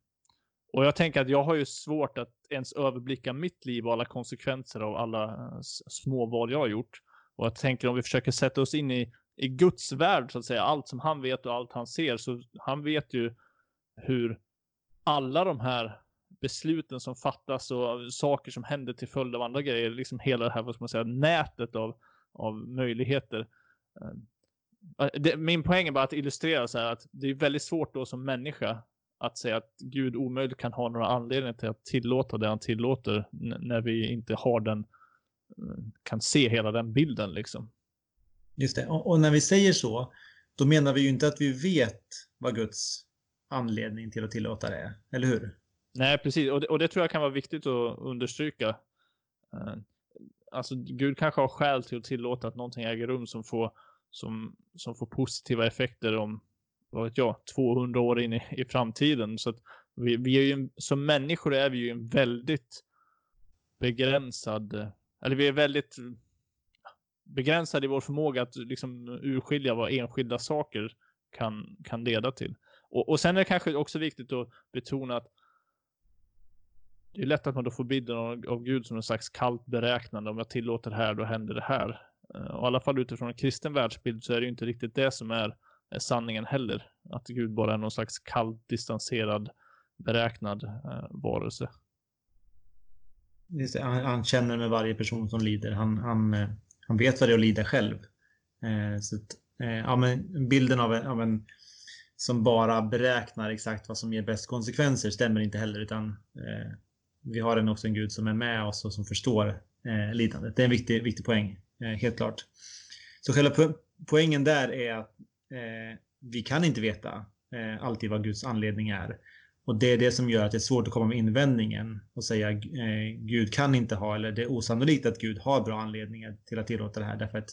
[SPEAKER 2] Och jag tänker att jag har ju svårt att ens överblicka mitt liv och alla konsekvenser av alla eh, småval små val jag har gjort. Och jag tänker om vi försöker sätta oss in i, i Guds värld så att säga, allt som han vet och allt han ser, så han vet ju hur alla de här besluten som fattas och saker som händer till följd av andra grejer, liksom hela det här, vad ska man säga, nätet av, av möjligheter. Eh, det, min poäng är bara att illustrera så här att det är väldigt svårt då som människa att säga att Gud omöjligt kan ha några anledningar till att tillåta det han tillåter när vi inte har den, eh, kan se hela den bilden liksom.
[SPEAKER 1] Just det. Och, och när vi säger så, då menar vi ju inte att vi vet vad Guds anledning till att tillåta det är. Eller hur?
[SPEAKER 2] Nej, precis. Och det, och det tror jag kan vara viktigt att understryka. Eh, Alltså, Gud kanske har skäl till att tillåta att någonting äger rum som får, som, som får positiva effekter om, vad vet jag, 200 år in i, i framtiden. Så att vi, vi är ju, som människor är vi ju en väldigt begränsad, eller vi är väldigt begränsade i vår förmåga att liksom urskilja vad enskilda saker kan, kan leda till. Och, och sen är det kanske också viktigt att betona att det är lätt att man då får bilden av, av Gud som en slags kallt beräknande. Om jag tillåter det här, då händer det här. Eh, och i alla fall utifrån en kristen världsbild så är det ju inte riktigt det som är, är sanningen heller. Att Gud bara är någon slags kallt distanserad beräknad eh, varelse.
[SPEAKER 1] Det. Han, han känner med varje person som lider. Han, han, eh, han vet vad det är att lida själv. Eh, så att, eh, ja, men bilden av en, av en som bara beräknar exakt vad som ger bäst konsekvenser stämmer inte heller. Utan eh, vi har en också en Gud som är med oss och som förstår eh, lidandet. Det är en viktig, viktig poäng, eh, helt klart. Så själva po poängen där är att eh, vi kan inte veta eh, alltid vad Guds anledning är. Och det är det som gör att det är svårt att komma med invändningen och säga eh, Gud kan inte ha, eller det är osannolikt att Gud har bra anledningar till att tillåta det här därför att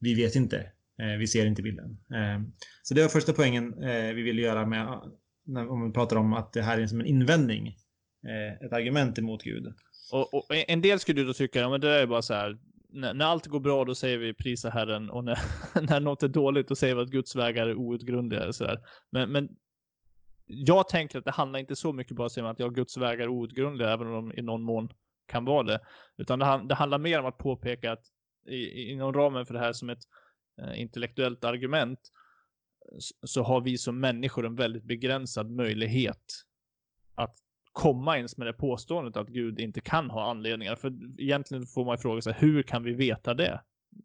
[SPEAKER 1] vi vet inte. Eh, vi ser inte bilden. Eh, så det var första poängen eh, vi ville göra med när, om vi pratar om att det här är som en invändning. Eh, ett argument emot Gud.
[SPEAKER 2] Och, och, en del skulle du då tycka, ja men det är bara så här. När, när allt går bra då säger vi prisa Herren och när, när något är dåligt då säger vi att Guds vägar är outgrundliga. Så där. Men, men jag tänker att det handlar inte så mycket bara om att jag Guds vägar är outgrundliga, även om de i någon mån kan vara det. Utan det, det handlar mer om att påpeka att i, inom ramen för det här som ett eh, intellektuellt argument så har vi som människor en väldigt begränsad möjlighet att komma ens med det påståendet att Gud inte kan ha anledningar. För egentligen får man fråga sig, hur kan vi veta det?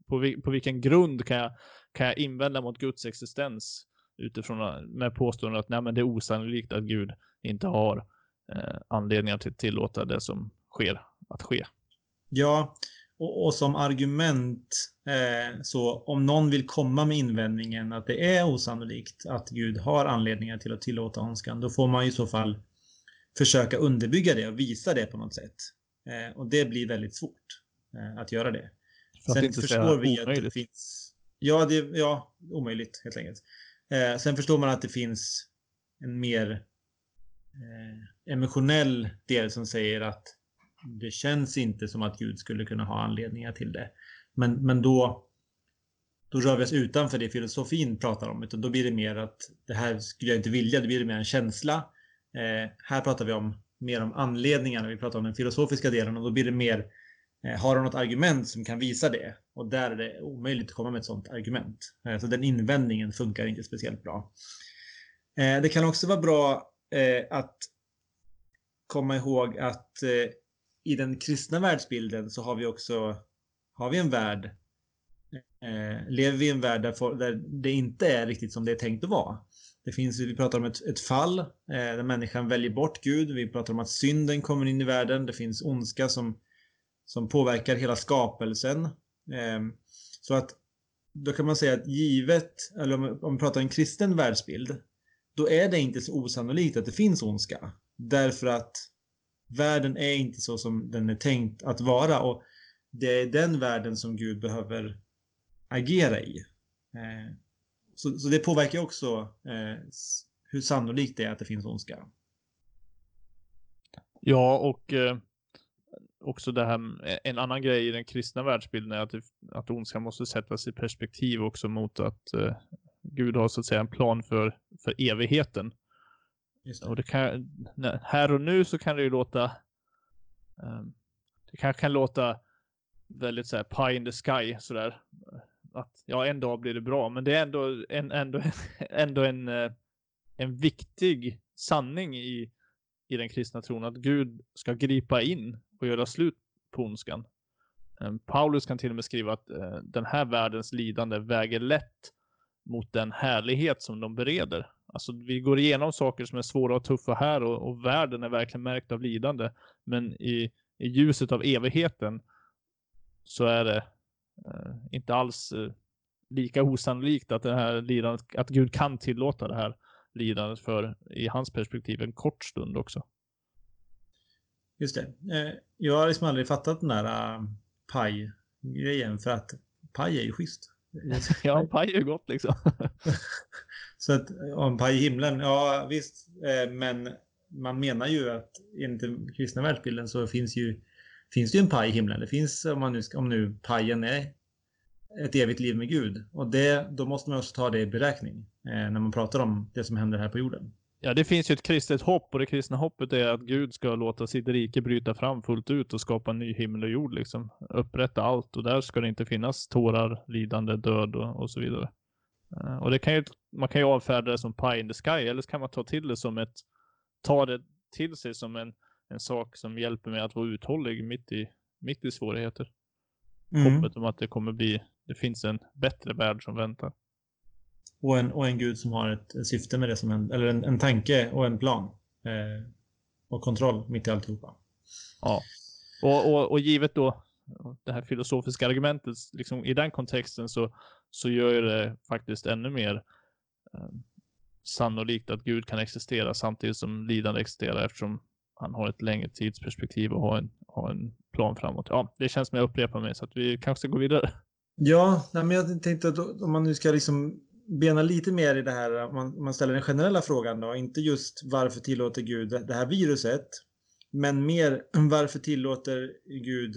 [SPEAKER 2] På, vi, på vilken grund kan jag, kan jag invända mot Guds existens utifrån eh, med påståendet att nej, men det är osannolikt att Gud inte har eh, anledningar till att tillåta det som sker att ske.
[SPEAKER 1] Ja, och, och som argument eh, så om någon vill komma med invändningen att det är osannolikt att Gud har anledningar till att tillåta ondskan, då får man i så fall försöka underbygga det och visa det på något sätt. Eh, och det blir väldigt svårt eh, att göra det.
[SPEAKER 2] För Sen förstår vi att det
[SPEAKER 1] finns... Ja, det, ja, omöjligt helt enkelt. Eh, sen förstår man att det finns en mer eh, emotionell del som säger att det känns inte som att Gud skulle kunna ha anledningar till det. Men, men då, då rör vi oss utanför det filosofin pratar om. Utan då blir det mer att det här skulle jag inte vilja. Det blir mer en känsla. Eh, här pratar vi om mer om anledningarna. Vi pratar om den filosofiska delen och då blir det mer eh, har du något argument som kan visa det? Och där är det omöjligt att komma med ett sådant argument. Eh, så den invändningen funkar inte speciellt bra. Eh, det kan också vara bra eh, att komma ihåg att eh, i den kristna världsbilden så har vi också har vi en värld eh, lever vi i en värld där, där, det inte är riktigt som det är tänkt att vara. Det finns, vi pratar om ett, ett fall eh, där människan väljer bort Gud. Vi pratar om att synden kommer in i världen. Det finns ondska som, som påverkar hela skapelsen. Eh, så att då kan man säga att givet, eller om, om vi pratar en kristen världsbild, då är det inte så osannolikt att det finns ondska. Därför att världen är inte så som den är tänkt att vara och det är den världen som Gud behöver agera i. Eh, så, så, det påverkar också eh, hur sannolikt det är att det finns ondska.
[SPEAKER 2] Ja, och eh, också det här, en annan grej i den kristna världsbilden är att, det, att ondskan måste sättas i perspektiv också mot att eh, Gud har så att säga en plan för, för evigheten. Det. Och det kan, här och nu så kan det ju låta, um, det kanske kan låta väldigt så här pie in the sky sådär. Att ja, en dag blir det bra, men det är ändå en, ändå, ändå en, eh, en viktig sanning i, i den kristna tron att Gud ska gripa in och göra slut på ondskan. Eh, Paulus kan till och med skriva att eh, den här världens lidande väger lätt mot den härlighet som de bereder. Alltså vi går igenom saker som är svåra och tuffa här och, och världen är verkligen märkt av lidande. Men i, i ljuset av evigheten så är det inte alls eh, lika osannolikt att det här lidandet, att Gud kan tillåta det här lidandet för i hans perspektiv en kort stund också.
[SPEAKER 1] Just det. Eh, jag har liksom aldrig fattat den där uh, paj-grejen för att paj är ju schysst.
[SPEAKER 2] ja, paj är gott liksom.
[SPEAKER 1] Så att om paj i himlen, ja visst. Eh, men man menar ju att enligt den kristna världsbilden så finns ju finns det ju en paj i himlen. Det finns, om, man nu, om nu pajen är ett evigt liv med Gud. Och det, då måste man också ta det i beräkning eh, när man pratar om det som händer här på jorden.
[SPEAKER 2] Ja, det finns ju ett kristet hopp och det kristna hoppet är att Gud ska låta sitt rike bryta fram fullt ut och skapa en ny himmel och jord liksom. Upprätta allt och där ska det inte finnas tårar, lidande, död och, och så vidare. Uh, och det kan ju, man kan ju avfärda det som pie in the sky eller så kan man ta till det som ett, ta det till sig som en, en sak som hjälper mig att vara uthållig mitt i, mitt i svårigheter. Mm. Hoppet om att det kommer bli, det finns en bättre värld som väntar.
[SPEAKER 1] Och en, och en gud som har ett, syfte med det som en, eller en, en tanke och en plan. Eh, och kontroll mitt i alltihopa.
[SPEAKER 2] Ja. Och, och, och givet då det här filosofiska argumentet, liksom, i den kontexten så, så gör det faktiskt ännu mer eh, sannolikt att Gud kan existera samtidigt som lidande existerar eftersom han har ett längre tidsperspektiv och har en, har en plan framåt. Ja, det känns som jag upprepar mig så att vi kanske ska gå vidare.
[SPEAKER 1] Ja, nej, men jag tänkte att om man nu ska liksom bena lite mer i det här, man, man ställer den generella frågan då, inte just varför tillåter Gud det här viruset, men mer varför tillåter Gud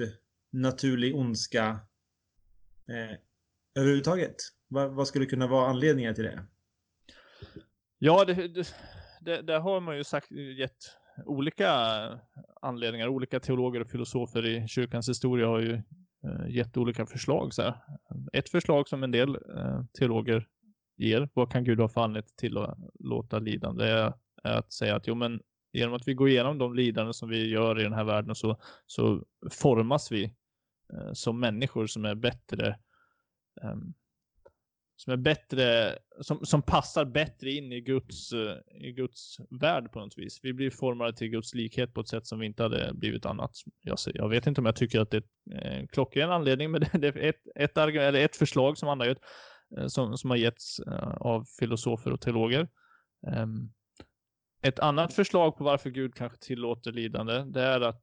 [SPEAKER 1] naturlig ondska eh, överhuvudtaget? Vad, vad skulle kunna vara anledningar till det?
[SPEAKER 2] Ja, det, det, det, där har man ju sagt, gett olika anledningar. Olika teologer och filosofer i kyrkans historia har ju eh, gett olika förslag. Så här. Ett förslag som en del eh, teologer ger, vad kan Gud ha för anledning till att låta lidande, är, är att säga att jo, men genom att vi går igenom de lidanden som vi gör i den här världen så, så formas vi eh, som människor som är bättre ehm, som är bättre, som, som passar bättre in i Guds, eh, i Guds värld på något vis. Vi blir formade till Guds likhet på ett sätt som vi inte hade blivit annat. Jag, jag vet inte om jag tycker att det är en eh, klockren anledning, men det, är ett, ett, eller ett förslag som andra gör, eh, som, som har getts av filosofer och teologer. Ehm, ett annat förslag på varför Gud kanske tillåter lidande, det är att,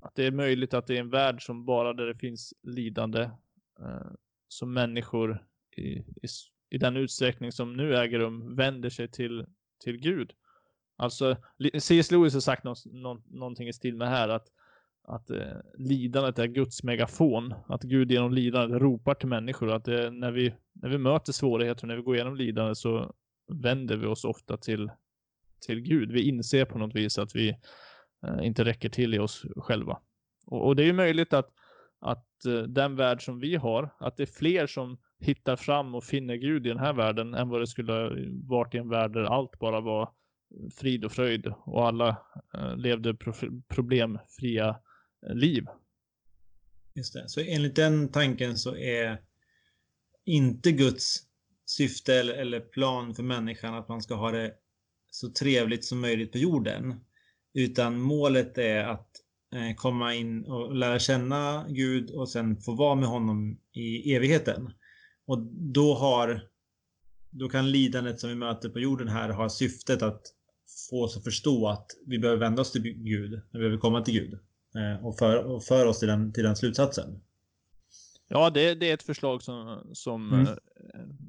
[SPEAKER 2] att det är möjligt att det är en värld som bara där det finns lidande som människor i, i, i, den utsträckning som nu äger rum vänder sig till, till Gud. Alltså, C.S. Lewis har sagt no, no, någonting i stil med här att, att eh, lidandet är Guds megafon. Att Gud genom lidandet ropar till människor. Att det, när, vi, när vi möter svårigheter, när vi går igenom lidande så vänder vi oss ofta till, till Gud. Vi inser på något vis att vi eh, inte räcker till i oss själva. Och, och det är ju möjligt att, att eh, den värld som vi har, att det är fler som hittar fram och finner Gud i den här världen än vad det skulle eh, varit i en värld där allt bara var eh, frid och fröjd och alla levde problemfria liv.
[SPEAKER 1] Just det. Så enligt den tanken så är inte Guds syfte eller, plan för människan att man ska ha det så trevligt som möjligt på jorden. Utan målet är att komma in och lära känna Gud och sen få vara med honom i evigheten. Och då har då kan lidandet som vi möter på jorden här ha syftet att få oss att förstå att vi behöver vända oss till Gud, vi behöver komma till Gud eh, och för, och för oss till den, till den slutsatsen.
[SPEAKER 2] Ja, det, det är ett förslag som, som, mm. eh,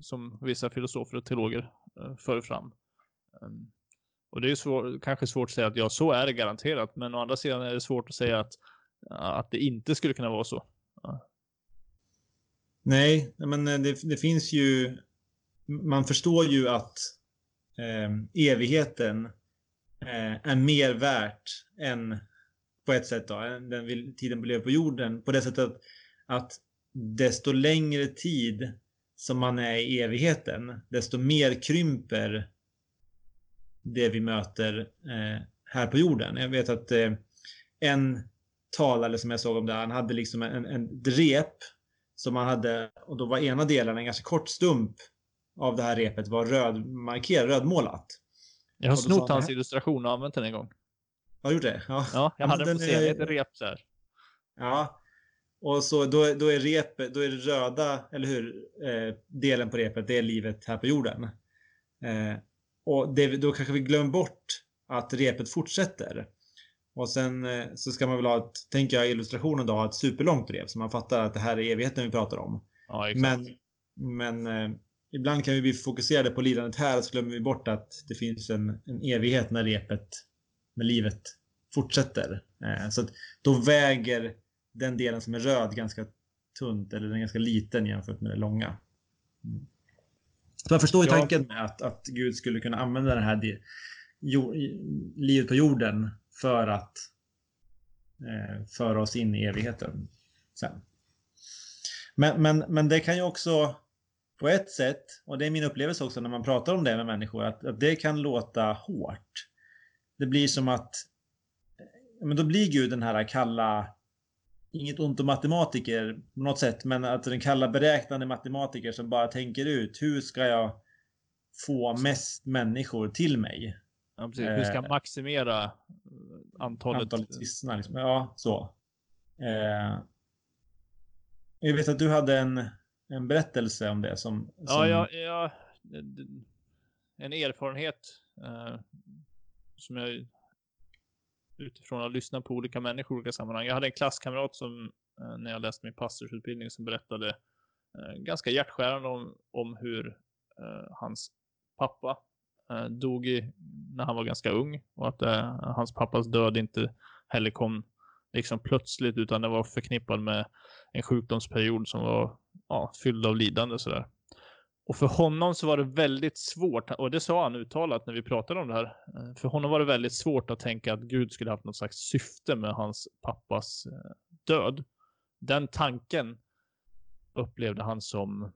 [SPEAKER 2] som vissa filosofer och teologer eh, för fram. Och det är svår, kanske svårt att säga att ja, så är det garanterat. Men å andra sidan är det svårt att säga att, att det inte skulle kunna vara så. Ja.
[SPEAKER 1] Nej, men eh, det, det, finns ju... Man förstår ju att eh, evigheten eh, är mer värt än på ett sätt då, den tiden vi lever på jorden. På det sättet att, att desto längre tid som man är i evigheten, desto mer krymper det vi möter eh, här på jorden. Jag vet att eh, en talare som jag såg om det, han hade liksom en, en rep som han hade, och då var ena delen en ganska kort stump av det här repet var rödmarkerat, rödmålat.
[SPEAKER 2] Jag har snott hans illustration och använt den en gång.
[SPEAKER 1] Har du gjort det?
[SPEAKER 2] Ja, ja jag hade den på scen, ett rep här.
[SPEAKER 1] Ja, och så då, då är repet, då är det röda, eller hur, eh, delen på repet, det är livet här på jorden. Eh, och det, då kanske vi glömmer bort att repet fortsätter. Och sen eh, så ska man väl ha, ett, tänker jag illustrationen då, ett superlångt rep så man fattar att det här är evigheten vi pratar om.
[SPEAKER 2] Ja,
[SPEAKER 1] men men eh, ibland kan vi bli fokuserade på lidandet här så glömmer vi bort att det finns en, en evighet när repet med livet fortsätter. Eh, så att då väger den delen som är röd ganska tunt eller den är ganska liten jämfört med det långa. Mm. Så jag förstår ju tanken med att, att Gud skulle kunna använda det här jord, livet på jorden för att eh, föra oss in i evigheten sen. Men, men, men det kan ju också på ett sätt, och det är min upplevelse också när man pratar om det med människor, att, att det kan låta hårt. Det blir som att men då blir Gud den här kalla inget ont om matematiker på något sätt, men att den kalla beräknande matematiker som bara tänker ut hur ska jag få mest människor till mig?
[SPEAKER 2] Ja, precis. Hur ska jag eh, maximera antalet?
[SPEAKER 1] Antalet kristna, liksom. Ja, så. Eh, jag vet att du hade en, en berättelse om det som... som...
[SPEAKER 2] Ja, ja, ja, en erfarenhet eh, som jag utifrån att lyssna på olika människor i olika sammanhang. Jag hade en klasskamrat som eh, när jag läste min pastorsutbildning som berättade eh, ganska hjärtskärande om, om hur eh, hans pappa dog i, när han var ganska ung och att eh, hans pappas död inte heller kom liksom plötsligt utan det var förknippad med en sjukdomsperiod som var ja, fylld av lidande sådär. Och för honom så var det väldigt svårt, och det sa han uttalat när vi pratade om det här. Eh, för honom var det väldigt svårt att tänka att Gud skulle haft något slags syfte med hans pappas eh, död. Den tanken upplevde han som,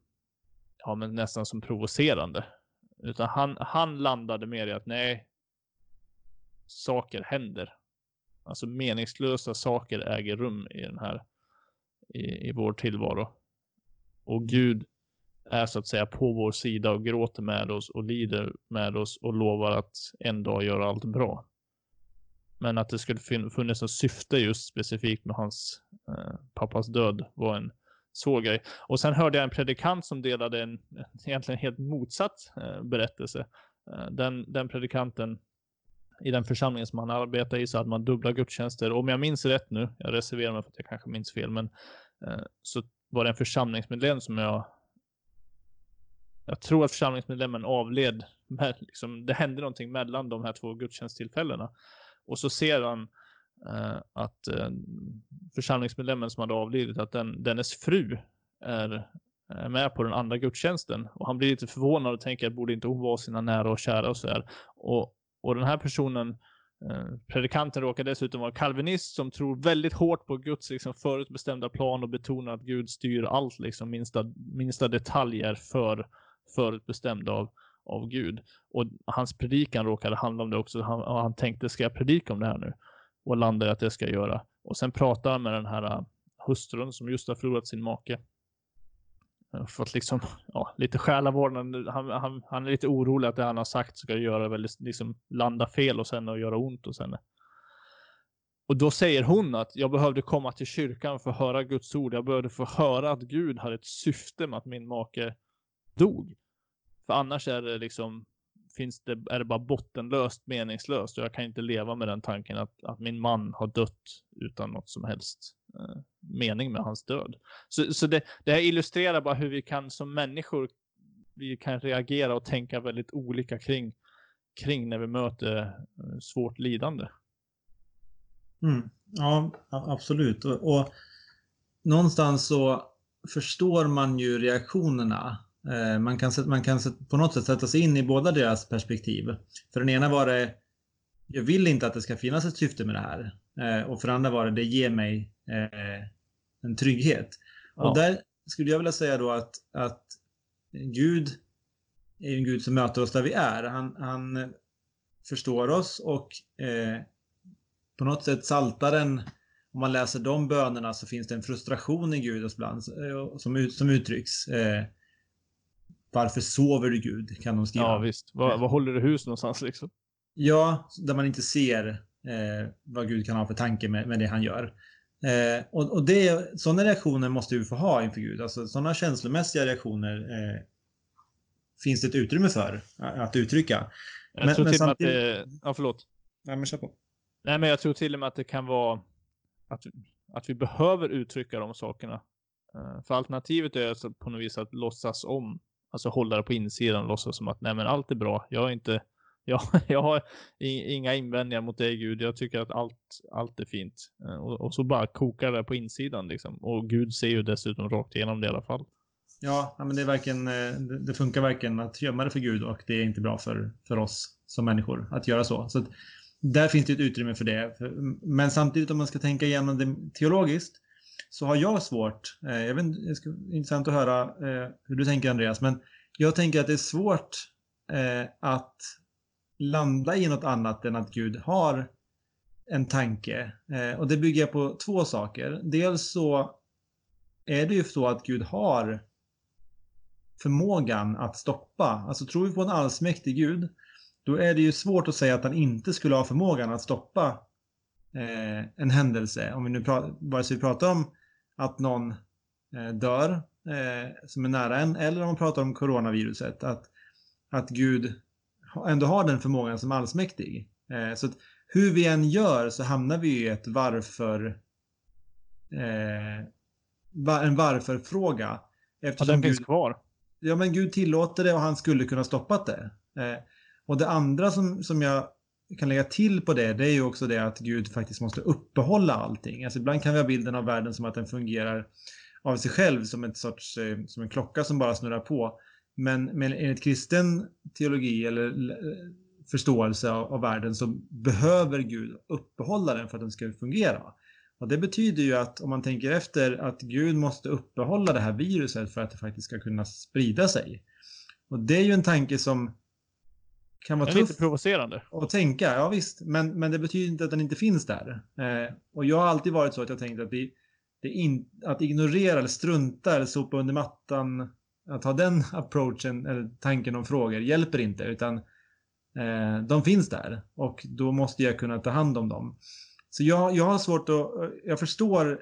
[SPEAKER 2] ja men nästan som provocerande. Utan han, han landade mer i att nej, saker händer. Alltså meningslösa saker äger rum i den här, i, i vår tillvaro. Och Gud är så att säga på vår sida och gråter med oss och lider med oss och lovar att en dag göra allt bra. Men att det skulle funnits ett syfte just specifikt med hans eh, pappas död var en svår grej. Och sen hörde jag en predikant som delade en egentligen helt motsatt eh, berättelse. Eh, den, den predikanten i den församlingen som han arbetade i så hade man dubbla gudstjänster. Om jag minns rätt nu, jag reserverar mig för att jag kanske minns fel, men eh, så var det en församlingsmedlem som jag jag tror att församlingsmedlemmen avled. Med, liksom, det hände någonting mellan de här två gudstjänsttillfällena. Och så ser han eh, att eh, församlingsmedlemmen som hade avlidit, att den, dennes fru är, är med på den andra gudstjänsten. Och han blir lite förvånad och tänker att borde inte hon vara sina nära och kära och så här. Och, och den här personen eh, Predikanten råkar dessutom vara kalvinist som tror väldigt hårt på Guds liksom, förutbestämda plan och betonar att Gud styr allt, liksom, minsta, minsta detaljer för förutbestämd av, av Gud. Och hans predikan råkade handla om det också. Han, han tänkte, ska jag predika om det här nu? Och landade att det ska jag göra. Och sen pratar han med den här äh, hustrun som just har förlorat sin make. Äh, för att liksom, ja, lite själavårdnad. Han, han, han är lite orolig att det han har sagt ska göra väldigt, liksom landa fel och sen och göra ont och sen. Och då säger hon att jag behövde komma till kyrkan för att höra Guds ord. Jag behövde få höra att Gud hade ett syfte med att min make dog. För annars är det liksom, finns det, är det bara bottenlöst meningslöst och jag kan inte leva med den tanken att, att min man har dött utan något som helst eh, mening med hans död. Så, så det, det här illustrerar bara hur vi kan som människor, vi kan reagera och tänka väldigt olika kring, kring när vi möter eh, svårt lidande.
[SPEAKER 1] Mm. Ja, absolut. Och, och någonstans så förstår man ju reaktionerna man kan, man kan på något sätt sätta sig in i båda deras perspektiv. För den ena var det, jag vill inte att det ska finnas ett syfte med det här. Eh, och för den andra var det, det ger mig eh, en trygghet. Ja. Och där skulle jag vilja säga då att, att Gud är en Gud som möter oss där vi är. Han, han förstår oss och eh, på något sätt saltaren om man läser de bönerna så finns det en frustration i Gud ibland som, som uttrycks. Eh, varför sover du Gud? Kan de skriva.
[SPEAKER 2] Ja visst. Var, var håller du hus någonstans liksom?
[SPEAKER 1] Ja, där man inte ser eh, vad Gud kan ha för tanke med, med det han gör. Eh, och och det, sådana reaktioner måste vi få ha inför Gud. Alltså sådana känslomässiga reaktioner eh, finns det ett utrymme för att uttrycka.
[SPEAKER 2] Jag men, tror men till och med att det... Ja, förlåt.
[SPEAKER 1] Nej, men kör på.
[SPEAKER 2] Nej, men jag tror till och med att det kan vara att, att vi behöver uttrycka de sakerna. Eh, för alternativet är alltså på något vis att låtsas om Alltså hålla det på insidan och låtsas som att nej men allt är bra. Jag har inte, jag, jag har inga invändningar mot dig Gud. Jag tycker att allt, allt är fint. Eh, och, och så bara kokar det på insidan liksom. Och Gud ser ju dessutom rakt igenom det i alla fall.
[SPEAKER 1] Ja, men det är verkligen, eh, det funkar verkligen att gömma det för Gud och det är inte bra för, för oss som människor att göra så. Så att, där finns det ett utrymme för det. Men samtidigt om man ska tänka igenom det teologiskt så har jag svårt, eh, jag vet det ska intressant att höra eh, hur du tänker Andreas, men jag tänker att det är svårt eh, att landa i något annat än att Gud har en tanke. Eh, och det bygger jag på två saker. Dels så är det ju så att Gud har förmågan att stoppa. Alltså tror vi på en allsmäktig Gud, då är det ju svårt att säga att han inte skulle ha förmågan att stoppa eh, en händelse, om vi nu pratar, vare sig vi pratar om att någon eh, dör eh, som är nära en eller om man pratar om coronaviruset, att, att Gud ändå har den förmågan som allsmäktig. Eh, så att hur vi än gör så hamnar vi i ett varför en varför-fråga.
[SPEAKER 2] Ja, den finns kvar.
[SPEAKER 1] Ja, men Gud tillåter det och han skulle kunna stoppat det. Och det andra som, som jag kan lägga till på det, det är ju också det att Gud faktiskt måste uppehålla allting. Alltså ibland kan vi ha bilden av världen som att den fungerar av sig själv som, ett sorts, eh, som en klocka som bara snurrar på. Men, men enligt kristen teologi eller eh, förståelse av, av världen så behöver Gud uppehålla den för att den ska fungera. Och det betyder ju att om man tänker efter att Gud måste uppehålla det här viruset för att det faktiskt ska kunna sprida sig. Och det är ju en tanke som kan vara tuff.
[SPEAKER 2] lite provocerande.
[SPEAKER 1] Att tänka, ja visst. Men, men det betyder inte att den inte finns där. Eh, och jag har alltid varit så att jag tänkt att vi, det in, att ignorera eller strunta eller sopa under mattan, att ha den approachen eller tanken om frågor hjälper inte. Utan eh, de finns där och då måste jag kunna ta hand om dem. Så jag, jag har svårt att, jag förstår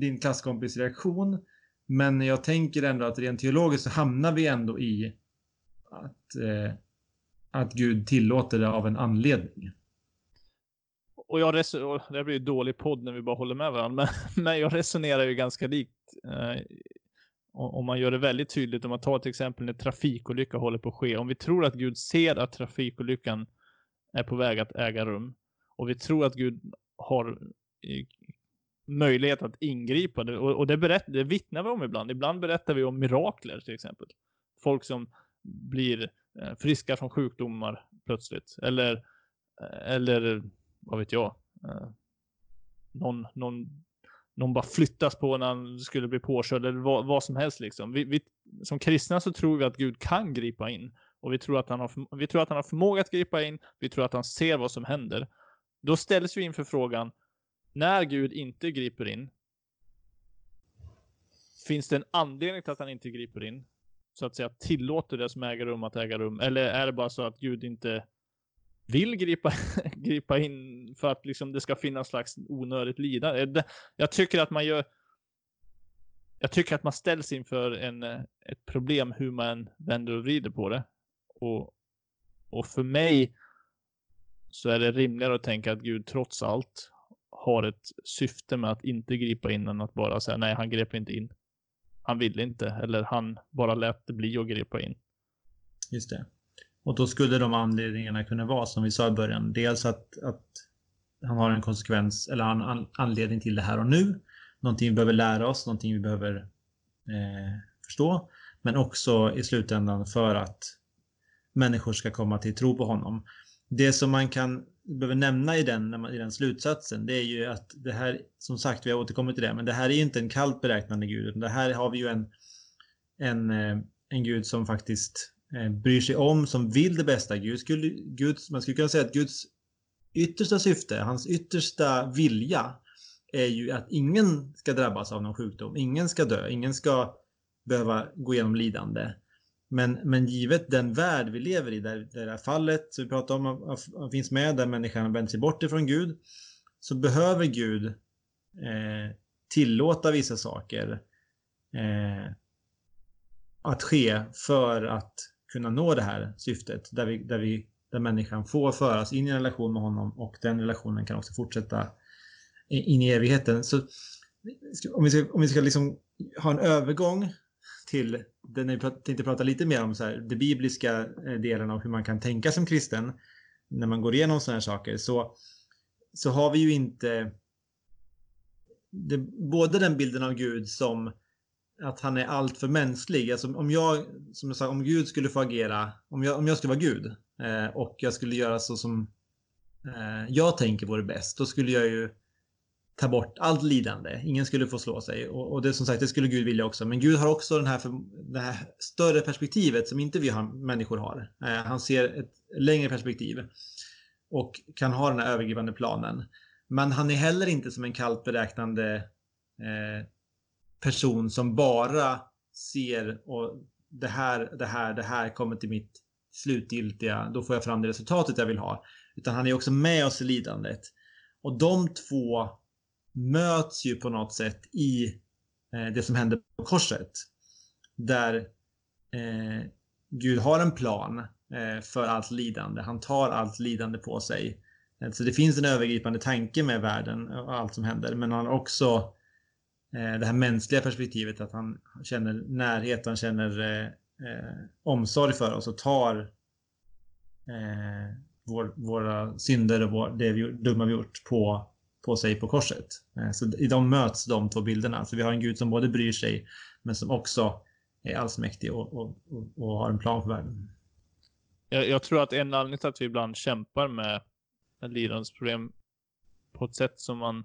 [SPEAKER 1] din klasskompis reaktion, men jag tänker ändå att rent teologiskt så hamnar vi ändå i att, eh, att Gud tillåter det av en anledning.
[SPEAKER 2] Och jag resonerar, det blir ju dålig podd när vi bara håller med varandra, men, men jag resonerar ju ganska likt. Eh, om man gör det väldigt tydligt, om man tar till exempel när trafikolycka håller på att ske. Om vi tror att Gud ser att trafikolyckan är på väg att äga rum och vi tror att Gud har eh, möjlighet att ingripa. Och, och det, berätt, det vittnar vi om ibland. Ibland berättar vi om mirakler till exempel. Folk som blir eh, Eh, friska från sjukdomar plötsligt. Eller, eh, eller vad vet jag. Eh, någon, någon, någon bara flyttas på när han skulle bli påkörd eller vad, vad som helst liksom. Vi, vi, som kristna så tror vi att Gud kan gripa in. Och vi tror, att han har, vi tror att han har förmåga att gripa in. Vi tror att han ser vad som händer. Då ställs vi inför frågan, när Gud inte griper in, finns det en anledning till att han inte griper in? Så att säga tillåter det som äger rum att äga rum? Eller är det bara så att Gud inte vill gripa, gripa in för att liksom det ska finnas slags onödigt lidande? Jag tycker att man gör jag tycker att man ställs inför en, eh, ett problem hur man vänder och vrider på det. Och, och för mig så är det rimligare att tänka att Gud trots allt har ett syfte med att inte gripa in än att bara säga nej, han grep inte in. Han ville inte, eller han bara lät det bli att gripa in.
[SPEAKER 1] Just det. Och då skulle de anledningarna kunna vara som vi sa i början. Dels att, att han har en konsekvens eller en anledning till det här och nu. Någonting vi behöver lära oss, någonting vi behöver eh, förstå. Men också i slutändan för att människor ska komma till tro på honom det som man kan behöver nämna i den, i den slutsatsen det är ju att det här, som sagt vi har återkommit till det, men det här är ju inte en kallt beräknande gud. Utan det här har vi ju en, en, eh, en gud som faktiskt eh, bryr sig om, som vill det bästa. Gud skulle, Gud, man skulle kunna säga att Guds yttersta syfte, hans yttersta vilja är ju att ingen ska drabbas av någon sjukdom. Ingen ska dö, ingen ska behöva gå igenom lidande. Men, men givet den värld vi lever i, där, där det här fallet som vi pratar om finns med, där människan vänder vänt sig bort ifrån Gud, så behöver Gud eh, tillåta vissa saker eh, att ske för att kunna nå det här syftet, där, vi, där, vi, där människan får föras in i en relation med honom och den relationen kan också fortsätta in i evigheten. Så om vi ska, om vi ska liksom ha en övergång till den vi tänkte prata lite mer om så här, det bibliska eh, delen av hur man kan tänka som kristen när man går igenom sådana här saker så, så har vi ju inte det, både den bilden av Gud som att han är alltför mänsklig. Alltså om jag, som jag sa, om Gud skulle få agera, om jag, om jag skulle vara Gud eh, och jag skulle göra så som eh, jag tänker vore bäst, då skulle jag ju ta bort allt lidande. Ingen skulle få slå sig. Och, och det som sagt, det skulle Gud vilja också. Men Gud har också den här, för, det här större perspektivet som inte vi har, människor har. Eh, han ser ett längre perspektiv. Och kan ha den här övergripande planen. Men han är heller inte som en kallt beräknande eh, person som bara ser och det här, det här, det här kommer till mitt slutgiltiga, då får jag fram det resultatet jag vill ha. Utan han är också med oss i lidandet. Och de två möts ju på något sätt i eh, det som händer på korset. Där eh, Gud har en plan eh, för allt lidande. Han tar allt lidande på sig. Eh, så det finns en övergripande tanke med världen och allt som händer. Men han har också eh, det här mänskliga perspektivet att han känner närhet, han känner eh, eh omsorg för oss och tar eh, vår, våra synder och vår, det vi, dumma vi gjort på, på sig på korset. Eh, så i dem möts de två bilderna. Så vi har en Gud som både bryr sig men som också är allsmäktig och, och, och, och har en plan för världen.
[SPEAKER 2] Jag, jag, tror att en anledning till att vi ibland kämpar med lidandesproblem på ett sätt som man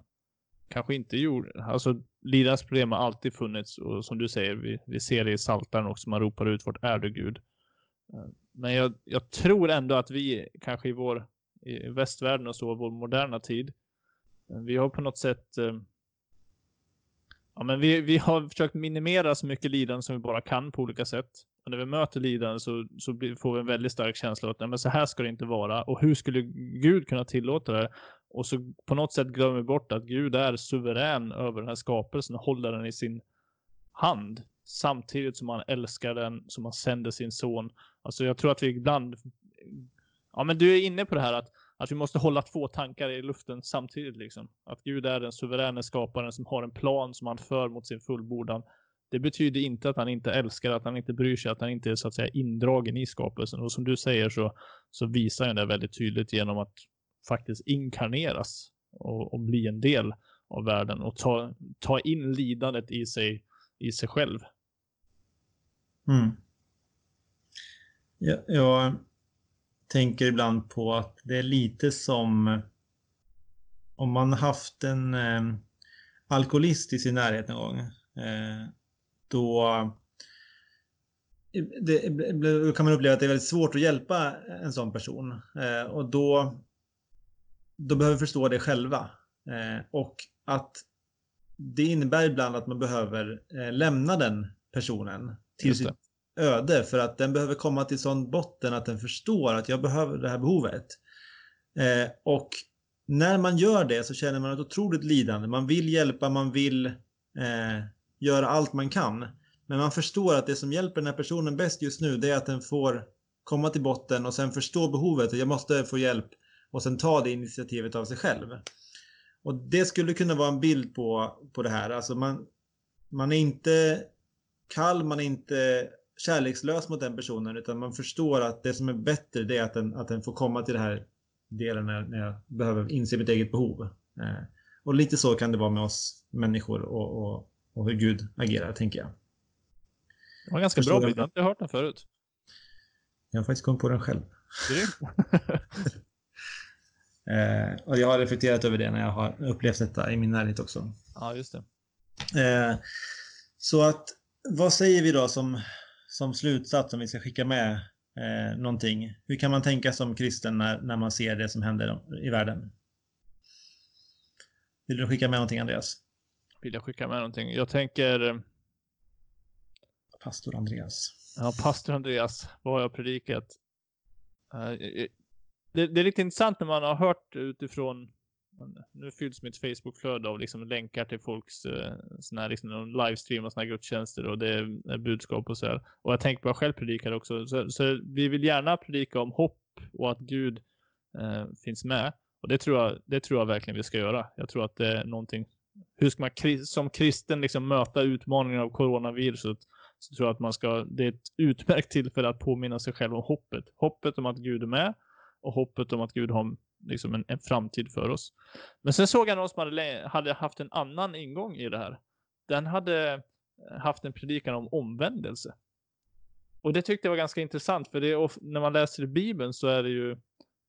[SPEAKER 2] kanske inte gjorde. Alltså lidandesproblem har alltid funnits och som du säger, vi, vi ser det i Saltaren också, man ropar ut vårt är du Gud. Eh, men jag, jag, tror ändå att vi kanske i vår i västvärlden och så, vår moderna tid, vi har på något sätt eh, Ja, men vi, vi har försökt minimera så mycket lidande som vi bara kan på olika sätt. Och när vi möter lidande så, så får vi en väldigt stark känsla av att nej, men så här ska det inte vara. Och hur skulle Gud kunna tillåta det? Och så på något sätt glömmer vi bort att Gud är suverän över den här skapelsen och håller den i sin hand. Samtidigt som han älskar den, som han sänder sin son. Alltså jag tror att vi ibland... Ja men du är inne på det här att att vi måste hålla två tankar i luften samtidigt liksom. Att Gud är den suveräna skaparen som har en plan som han för mot sin fullbordan. Det betyder inte att han inte älskar, att han inte bryr sig, att han inte är så att säga indragen i skapelsen. Och som du säger så, så visar han det väldigt tydligt genom att faktiskt inkarneras och, och bli en del av världen och ta, ta in lidandet i sig, i sig själv.
[SPEAKER 1] Mm. Ja, ja, tänker ibland på att det är lite som om man haft en eh, alkoholist i sin närhet någon gång. Eh, då det, då kan man uppleva att det är väldigt svårt att hjälpa en sån person. Eh, och då, då behöver vi förstå det själva. Eh, och att det innebär ibland att man behöver eh, lämna den personen till sitt öde för att den behöver komma till sån botten att den förstår att jag behöver det här behovet. Eh, och när man gör det så känner man ett otroligt lidande. Man vill hjälpa, man vill eh, göra allt man kan. Men man förstår att det som hjälper den här personen bäst just nu det är att den får komma till botten och sen förstå behovet och jag måste få hjälp och sen ta det initiativet av sig själv. Och det skulle kunna vara en bild på, på det här. Alltså man, man är inte kall, man är inte kärlekslös mot den personen utan man förstår att det som är bättre det är att den, att den får komma till den här delen när, när jag behöver inse mitt eget behov. Eh, och lite så kan det vara med oss människor och, och, och hur Gud agerar, tänker jag.
[SPEAKER 2] Det var ganska förstår bra bild, jag har inte hört den förut.
[SPEAKER 1] Jag har faktiskt kommit på den själv. eh, och jag har reflekterat över det när jag har upplevt detta i min närhet också.
[SPEAKER 2] Ja, just
[SPEAKER 1] det. Eh, så att, vad säger vi då som som slutsats om vi ska skicka med eh, någonting. Hur kan man tänka som kristen när, när man ser det som händer i världen? Vill du skicka med någonting Andreas?
[SPEAKER 2] Vill jag skicka med någonting? Jag tänker... Eh,
[SPEAKER 1] pastor Andreas.
[SPEAKER 2] Ja, pastor Andreas. Vad har jag predikat? Uh, det, det, är lite intressant när man har hört utifrån nu fylls mitt Facebookflöde av liksom länkar till folks eh, såna här, liksom, livestream och såna här gudstjänster och det är budskap och så här. Och jag tänker på jag själv predikar också. Så, så, vi vill gärna predika om hopp och att Gud eh, finns med. Och det tror, jag, det tror jag verkligen vi ska göra. Jag tror att det är någonting. Hur ska man som kristen liksom möta utmaningen av coronaviruset? Så tror jag att man ska, det är ett utmärkt tillfälle att påminna sig själv om hoppet. Hoppet om att Gud är med och hoppet om att Gud har liksom en, en framtid för oss. Men sen såg jag någon som hade, hade haft en annan ingång i det här. Den hade eh, haft en predikan om omvändelse. Och det tyckte jag var ganska intressant för det är, när man läser i Bibeln så är det ju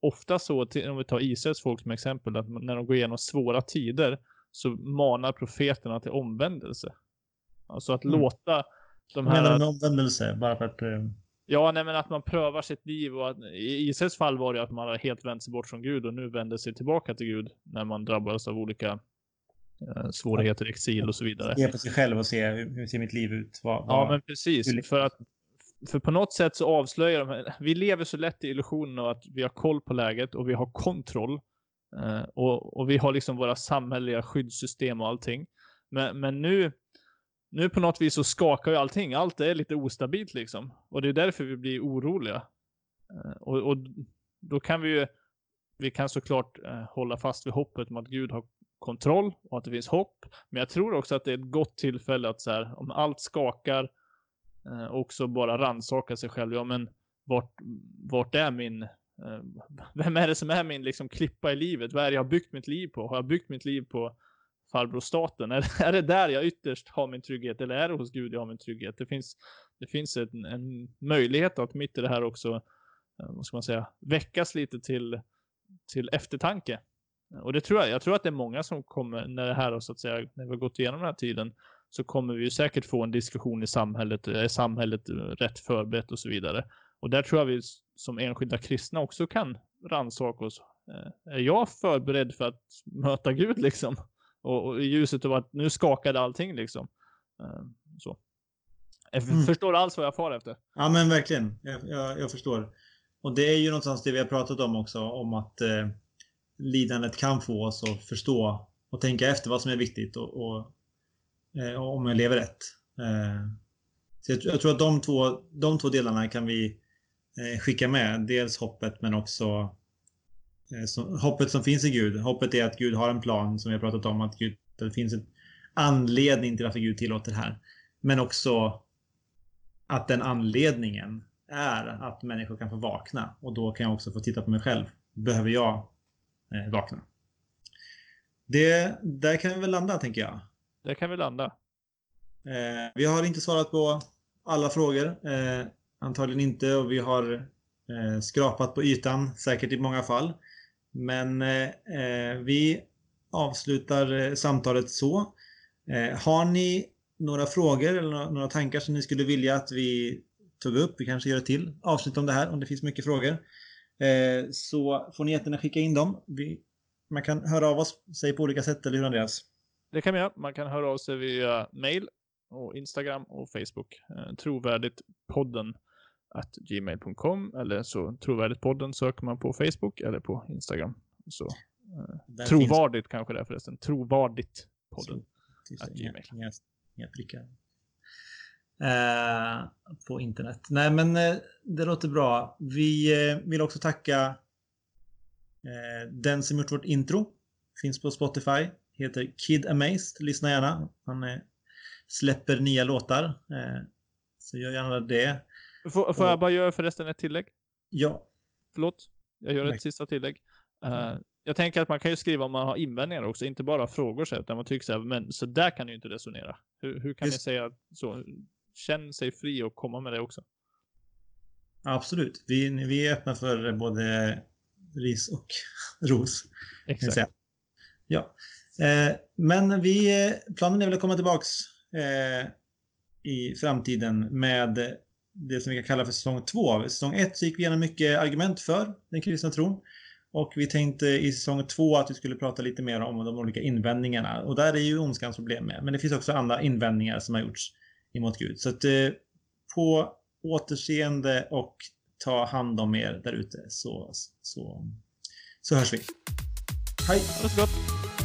[SPEAKER 2] ofta så, om vi tar Israels folk som exempel, att när de går igenom svåra tider så manar profeterna till omvändelse. Alltså att mm. låta
[SPEAKER 1] de här... Menar du med omvändelse? Bara för att...
[SPEAKER 2] Ja, nej men att man prövar sitt liv och att, i Israels fall var det att man har helt vänt sig bort från Gud och nu vänder sig tillbaka till Gud när man drabbas av olika eh, svårigheter, exil och så vidare.
[SPEAKER 1] Se på sig själv och se hur ser mitt liv ut? Vad,
[SPEAKER 2] vad, ja, men precis. För att för på något sätt så avslöjar de, vi lever så lätt i illusionen av att vi har koll på läget och vi har kontroll. Eh, och, och vi har liksom våra samhälleliga skyddssystem och allting. Men, men nu, nu på något vis så skakar ju allting. Allt är lite ostabilt liksom. Och det är därför vi blir oroliga. Eh, och, och då kan vi ju, vi kan såklart eh, hålla fast vid hoppet om att Gud har kontroll och att det finns hopp. Men jag tror också att det är ett gott tillfälle att så här, om allt skakar, eh, också bara rannsaka sig själv. Ja, men vart, vart är min, eh, vem är det som är min liksom klippa i livet? Vad är det jag har byggt mitt liv på? Har jag byggt mitt liv på farbror staten? Är, är det där jag ytterst har min trygghet? Eller är det hos Gud jag har min trygghet? Det finns, det finns en, en möjlighet att mitt i det här också, eh, vad ska man säga, väckas lite till, till eftertanke. Och det tror jag, jag tror att det är många som kommer, när det här så att säga, när vi har gått igenom den här tiden, så kommer vi ju säkert få en diskussion i samhället, är samhället rätt förberett och så vidare. Och där tror jag vi som enskilda kristna också kan rannsaka oss. Eh, är jag förberedd för att möta Gud liksom? Och, och i ljuset av att nu skakade allting liksom. Eh, så. Jag mm. förstår alls vad jag far efter.
[SPEAKER 1] Ja men verkligen. Jag, jag, jag, förstår. Och det är ju någonstans det vi har pratat om också, om att eh, lidandet kan få oss att förstå och tänka efter vad som är viktigt och, och, eh, om jag lever rätt. Eh, så jag, jag, tror att de två, de två delarna kan vi eh, skicka med. Dels hoppet men också eh, hoppet som finns i Gud. Hoppet är att Gud har en plan som vi har pratat om. Att, Gud, det finns en anledning till varför Gud tillåter det här. Men också att den anledningen är att människor kan få vakna. Och då kan jag också få titta på mig själv. Behöver jag eh, vakna. Det, där kan vi väl landa, tänker jag.
[SPEAKER 2] Där kan vi landa.
[SPEAKER 1] Eh, vi har inte svarat på alla frågor. Eh, antagligen inte och vi har eh, skrapat på ytan, säkert i många fall. Men eh, vi avslutar eh, samtalet så. Eh, har ni några frågor eller några tankar som ni skulle vilja att vi tog upp? Vi kanske gör ett till avsnitt om det här om det finns mycket frågor. Eh, så får ni jättegärna skicka in dem. Vi, man kan höra av oss, sig på olika sätt, eller hur Andreas?
[SPEAKER 2] Det kan man göra. Man kan höra av sig via mail och Instagram och Facebook. Eh, trovärdigt podden at gmail.com eller så trovärdigt podden söker man på Facebook eller på Instagram. Så eh, trovardigt finns... kanske det är förresten. Trovardigt podden.
[SPEAKER 1] Så, at gmail. Inga, inga prickar eh, på internet. Nej, men eh, det låter bra. Vi eh, vill också tacka eh, den som gjort vårt intro. Finns på Spotify. Heter Kid Amazed. Lyssna gärna. Han eh, släpper nya låtar. Så gör gärna det.
[SPEAKER 2] Får, får jag bara göra förresten ett tillägg?
[SPEAKER 1] Ja.
[SPEAKER 2] Förlåt. Jag gör ett Nej. sista tillägg. Uh, jag tänker att man kan ju skriva om man har invändningar också, inte bara frågor så utan man tycker så här, men så där kan ni ju inte resonera. Hur, hur kan Just... ni säga så? känn sig fri och komma med det också.
[SPEAKER 1] Absolut. Vi, vi är öppna för både ris och ros.
[SPEAKER 2] Exakt.
[SPEAKER 1] Ja. Eh, men vi, planen är väl att komma tillbaks eh, i framtiden med det som vi kan kalla för säsong 2. Säsong 1 så gick vi igenom mycket argument för den kristna tron. Och vi tänkte i säsong 2 att vi skulle prata lite mer om de olika invändningarna. Och där är ju ondskans problem med. Men det finns också andra invändningar som har gjorts emot Gud. Så att eh, på återseende och ta hand om er där ute så, så, så hörs vi. Hej!
[SPEAKER 2] Ha det så gott!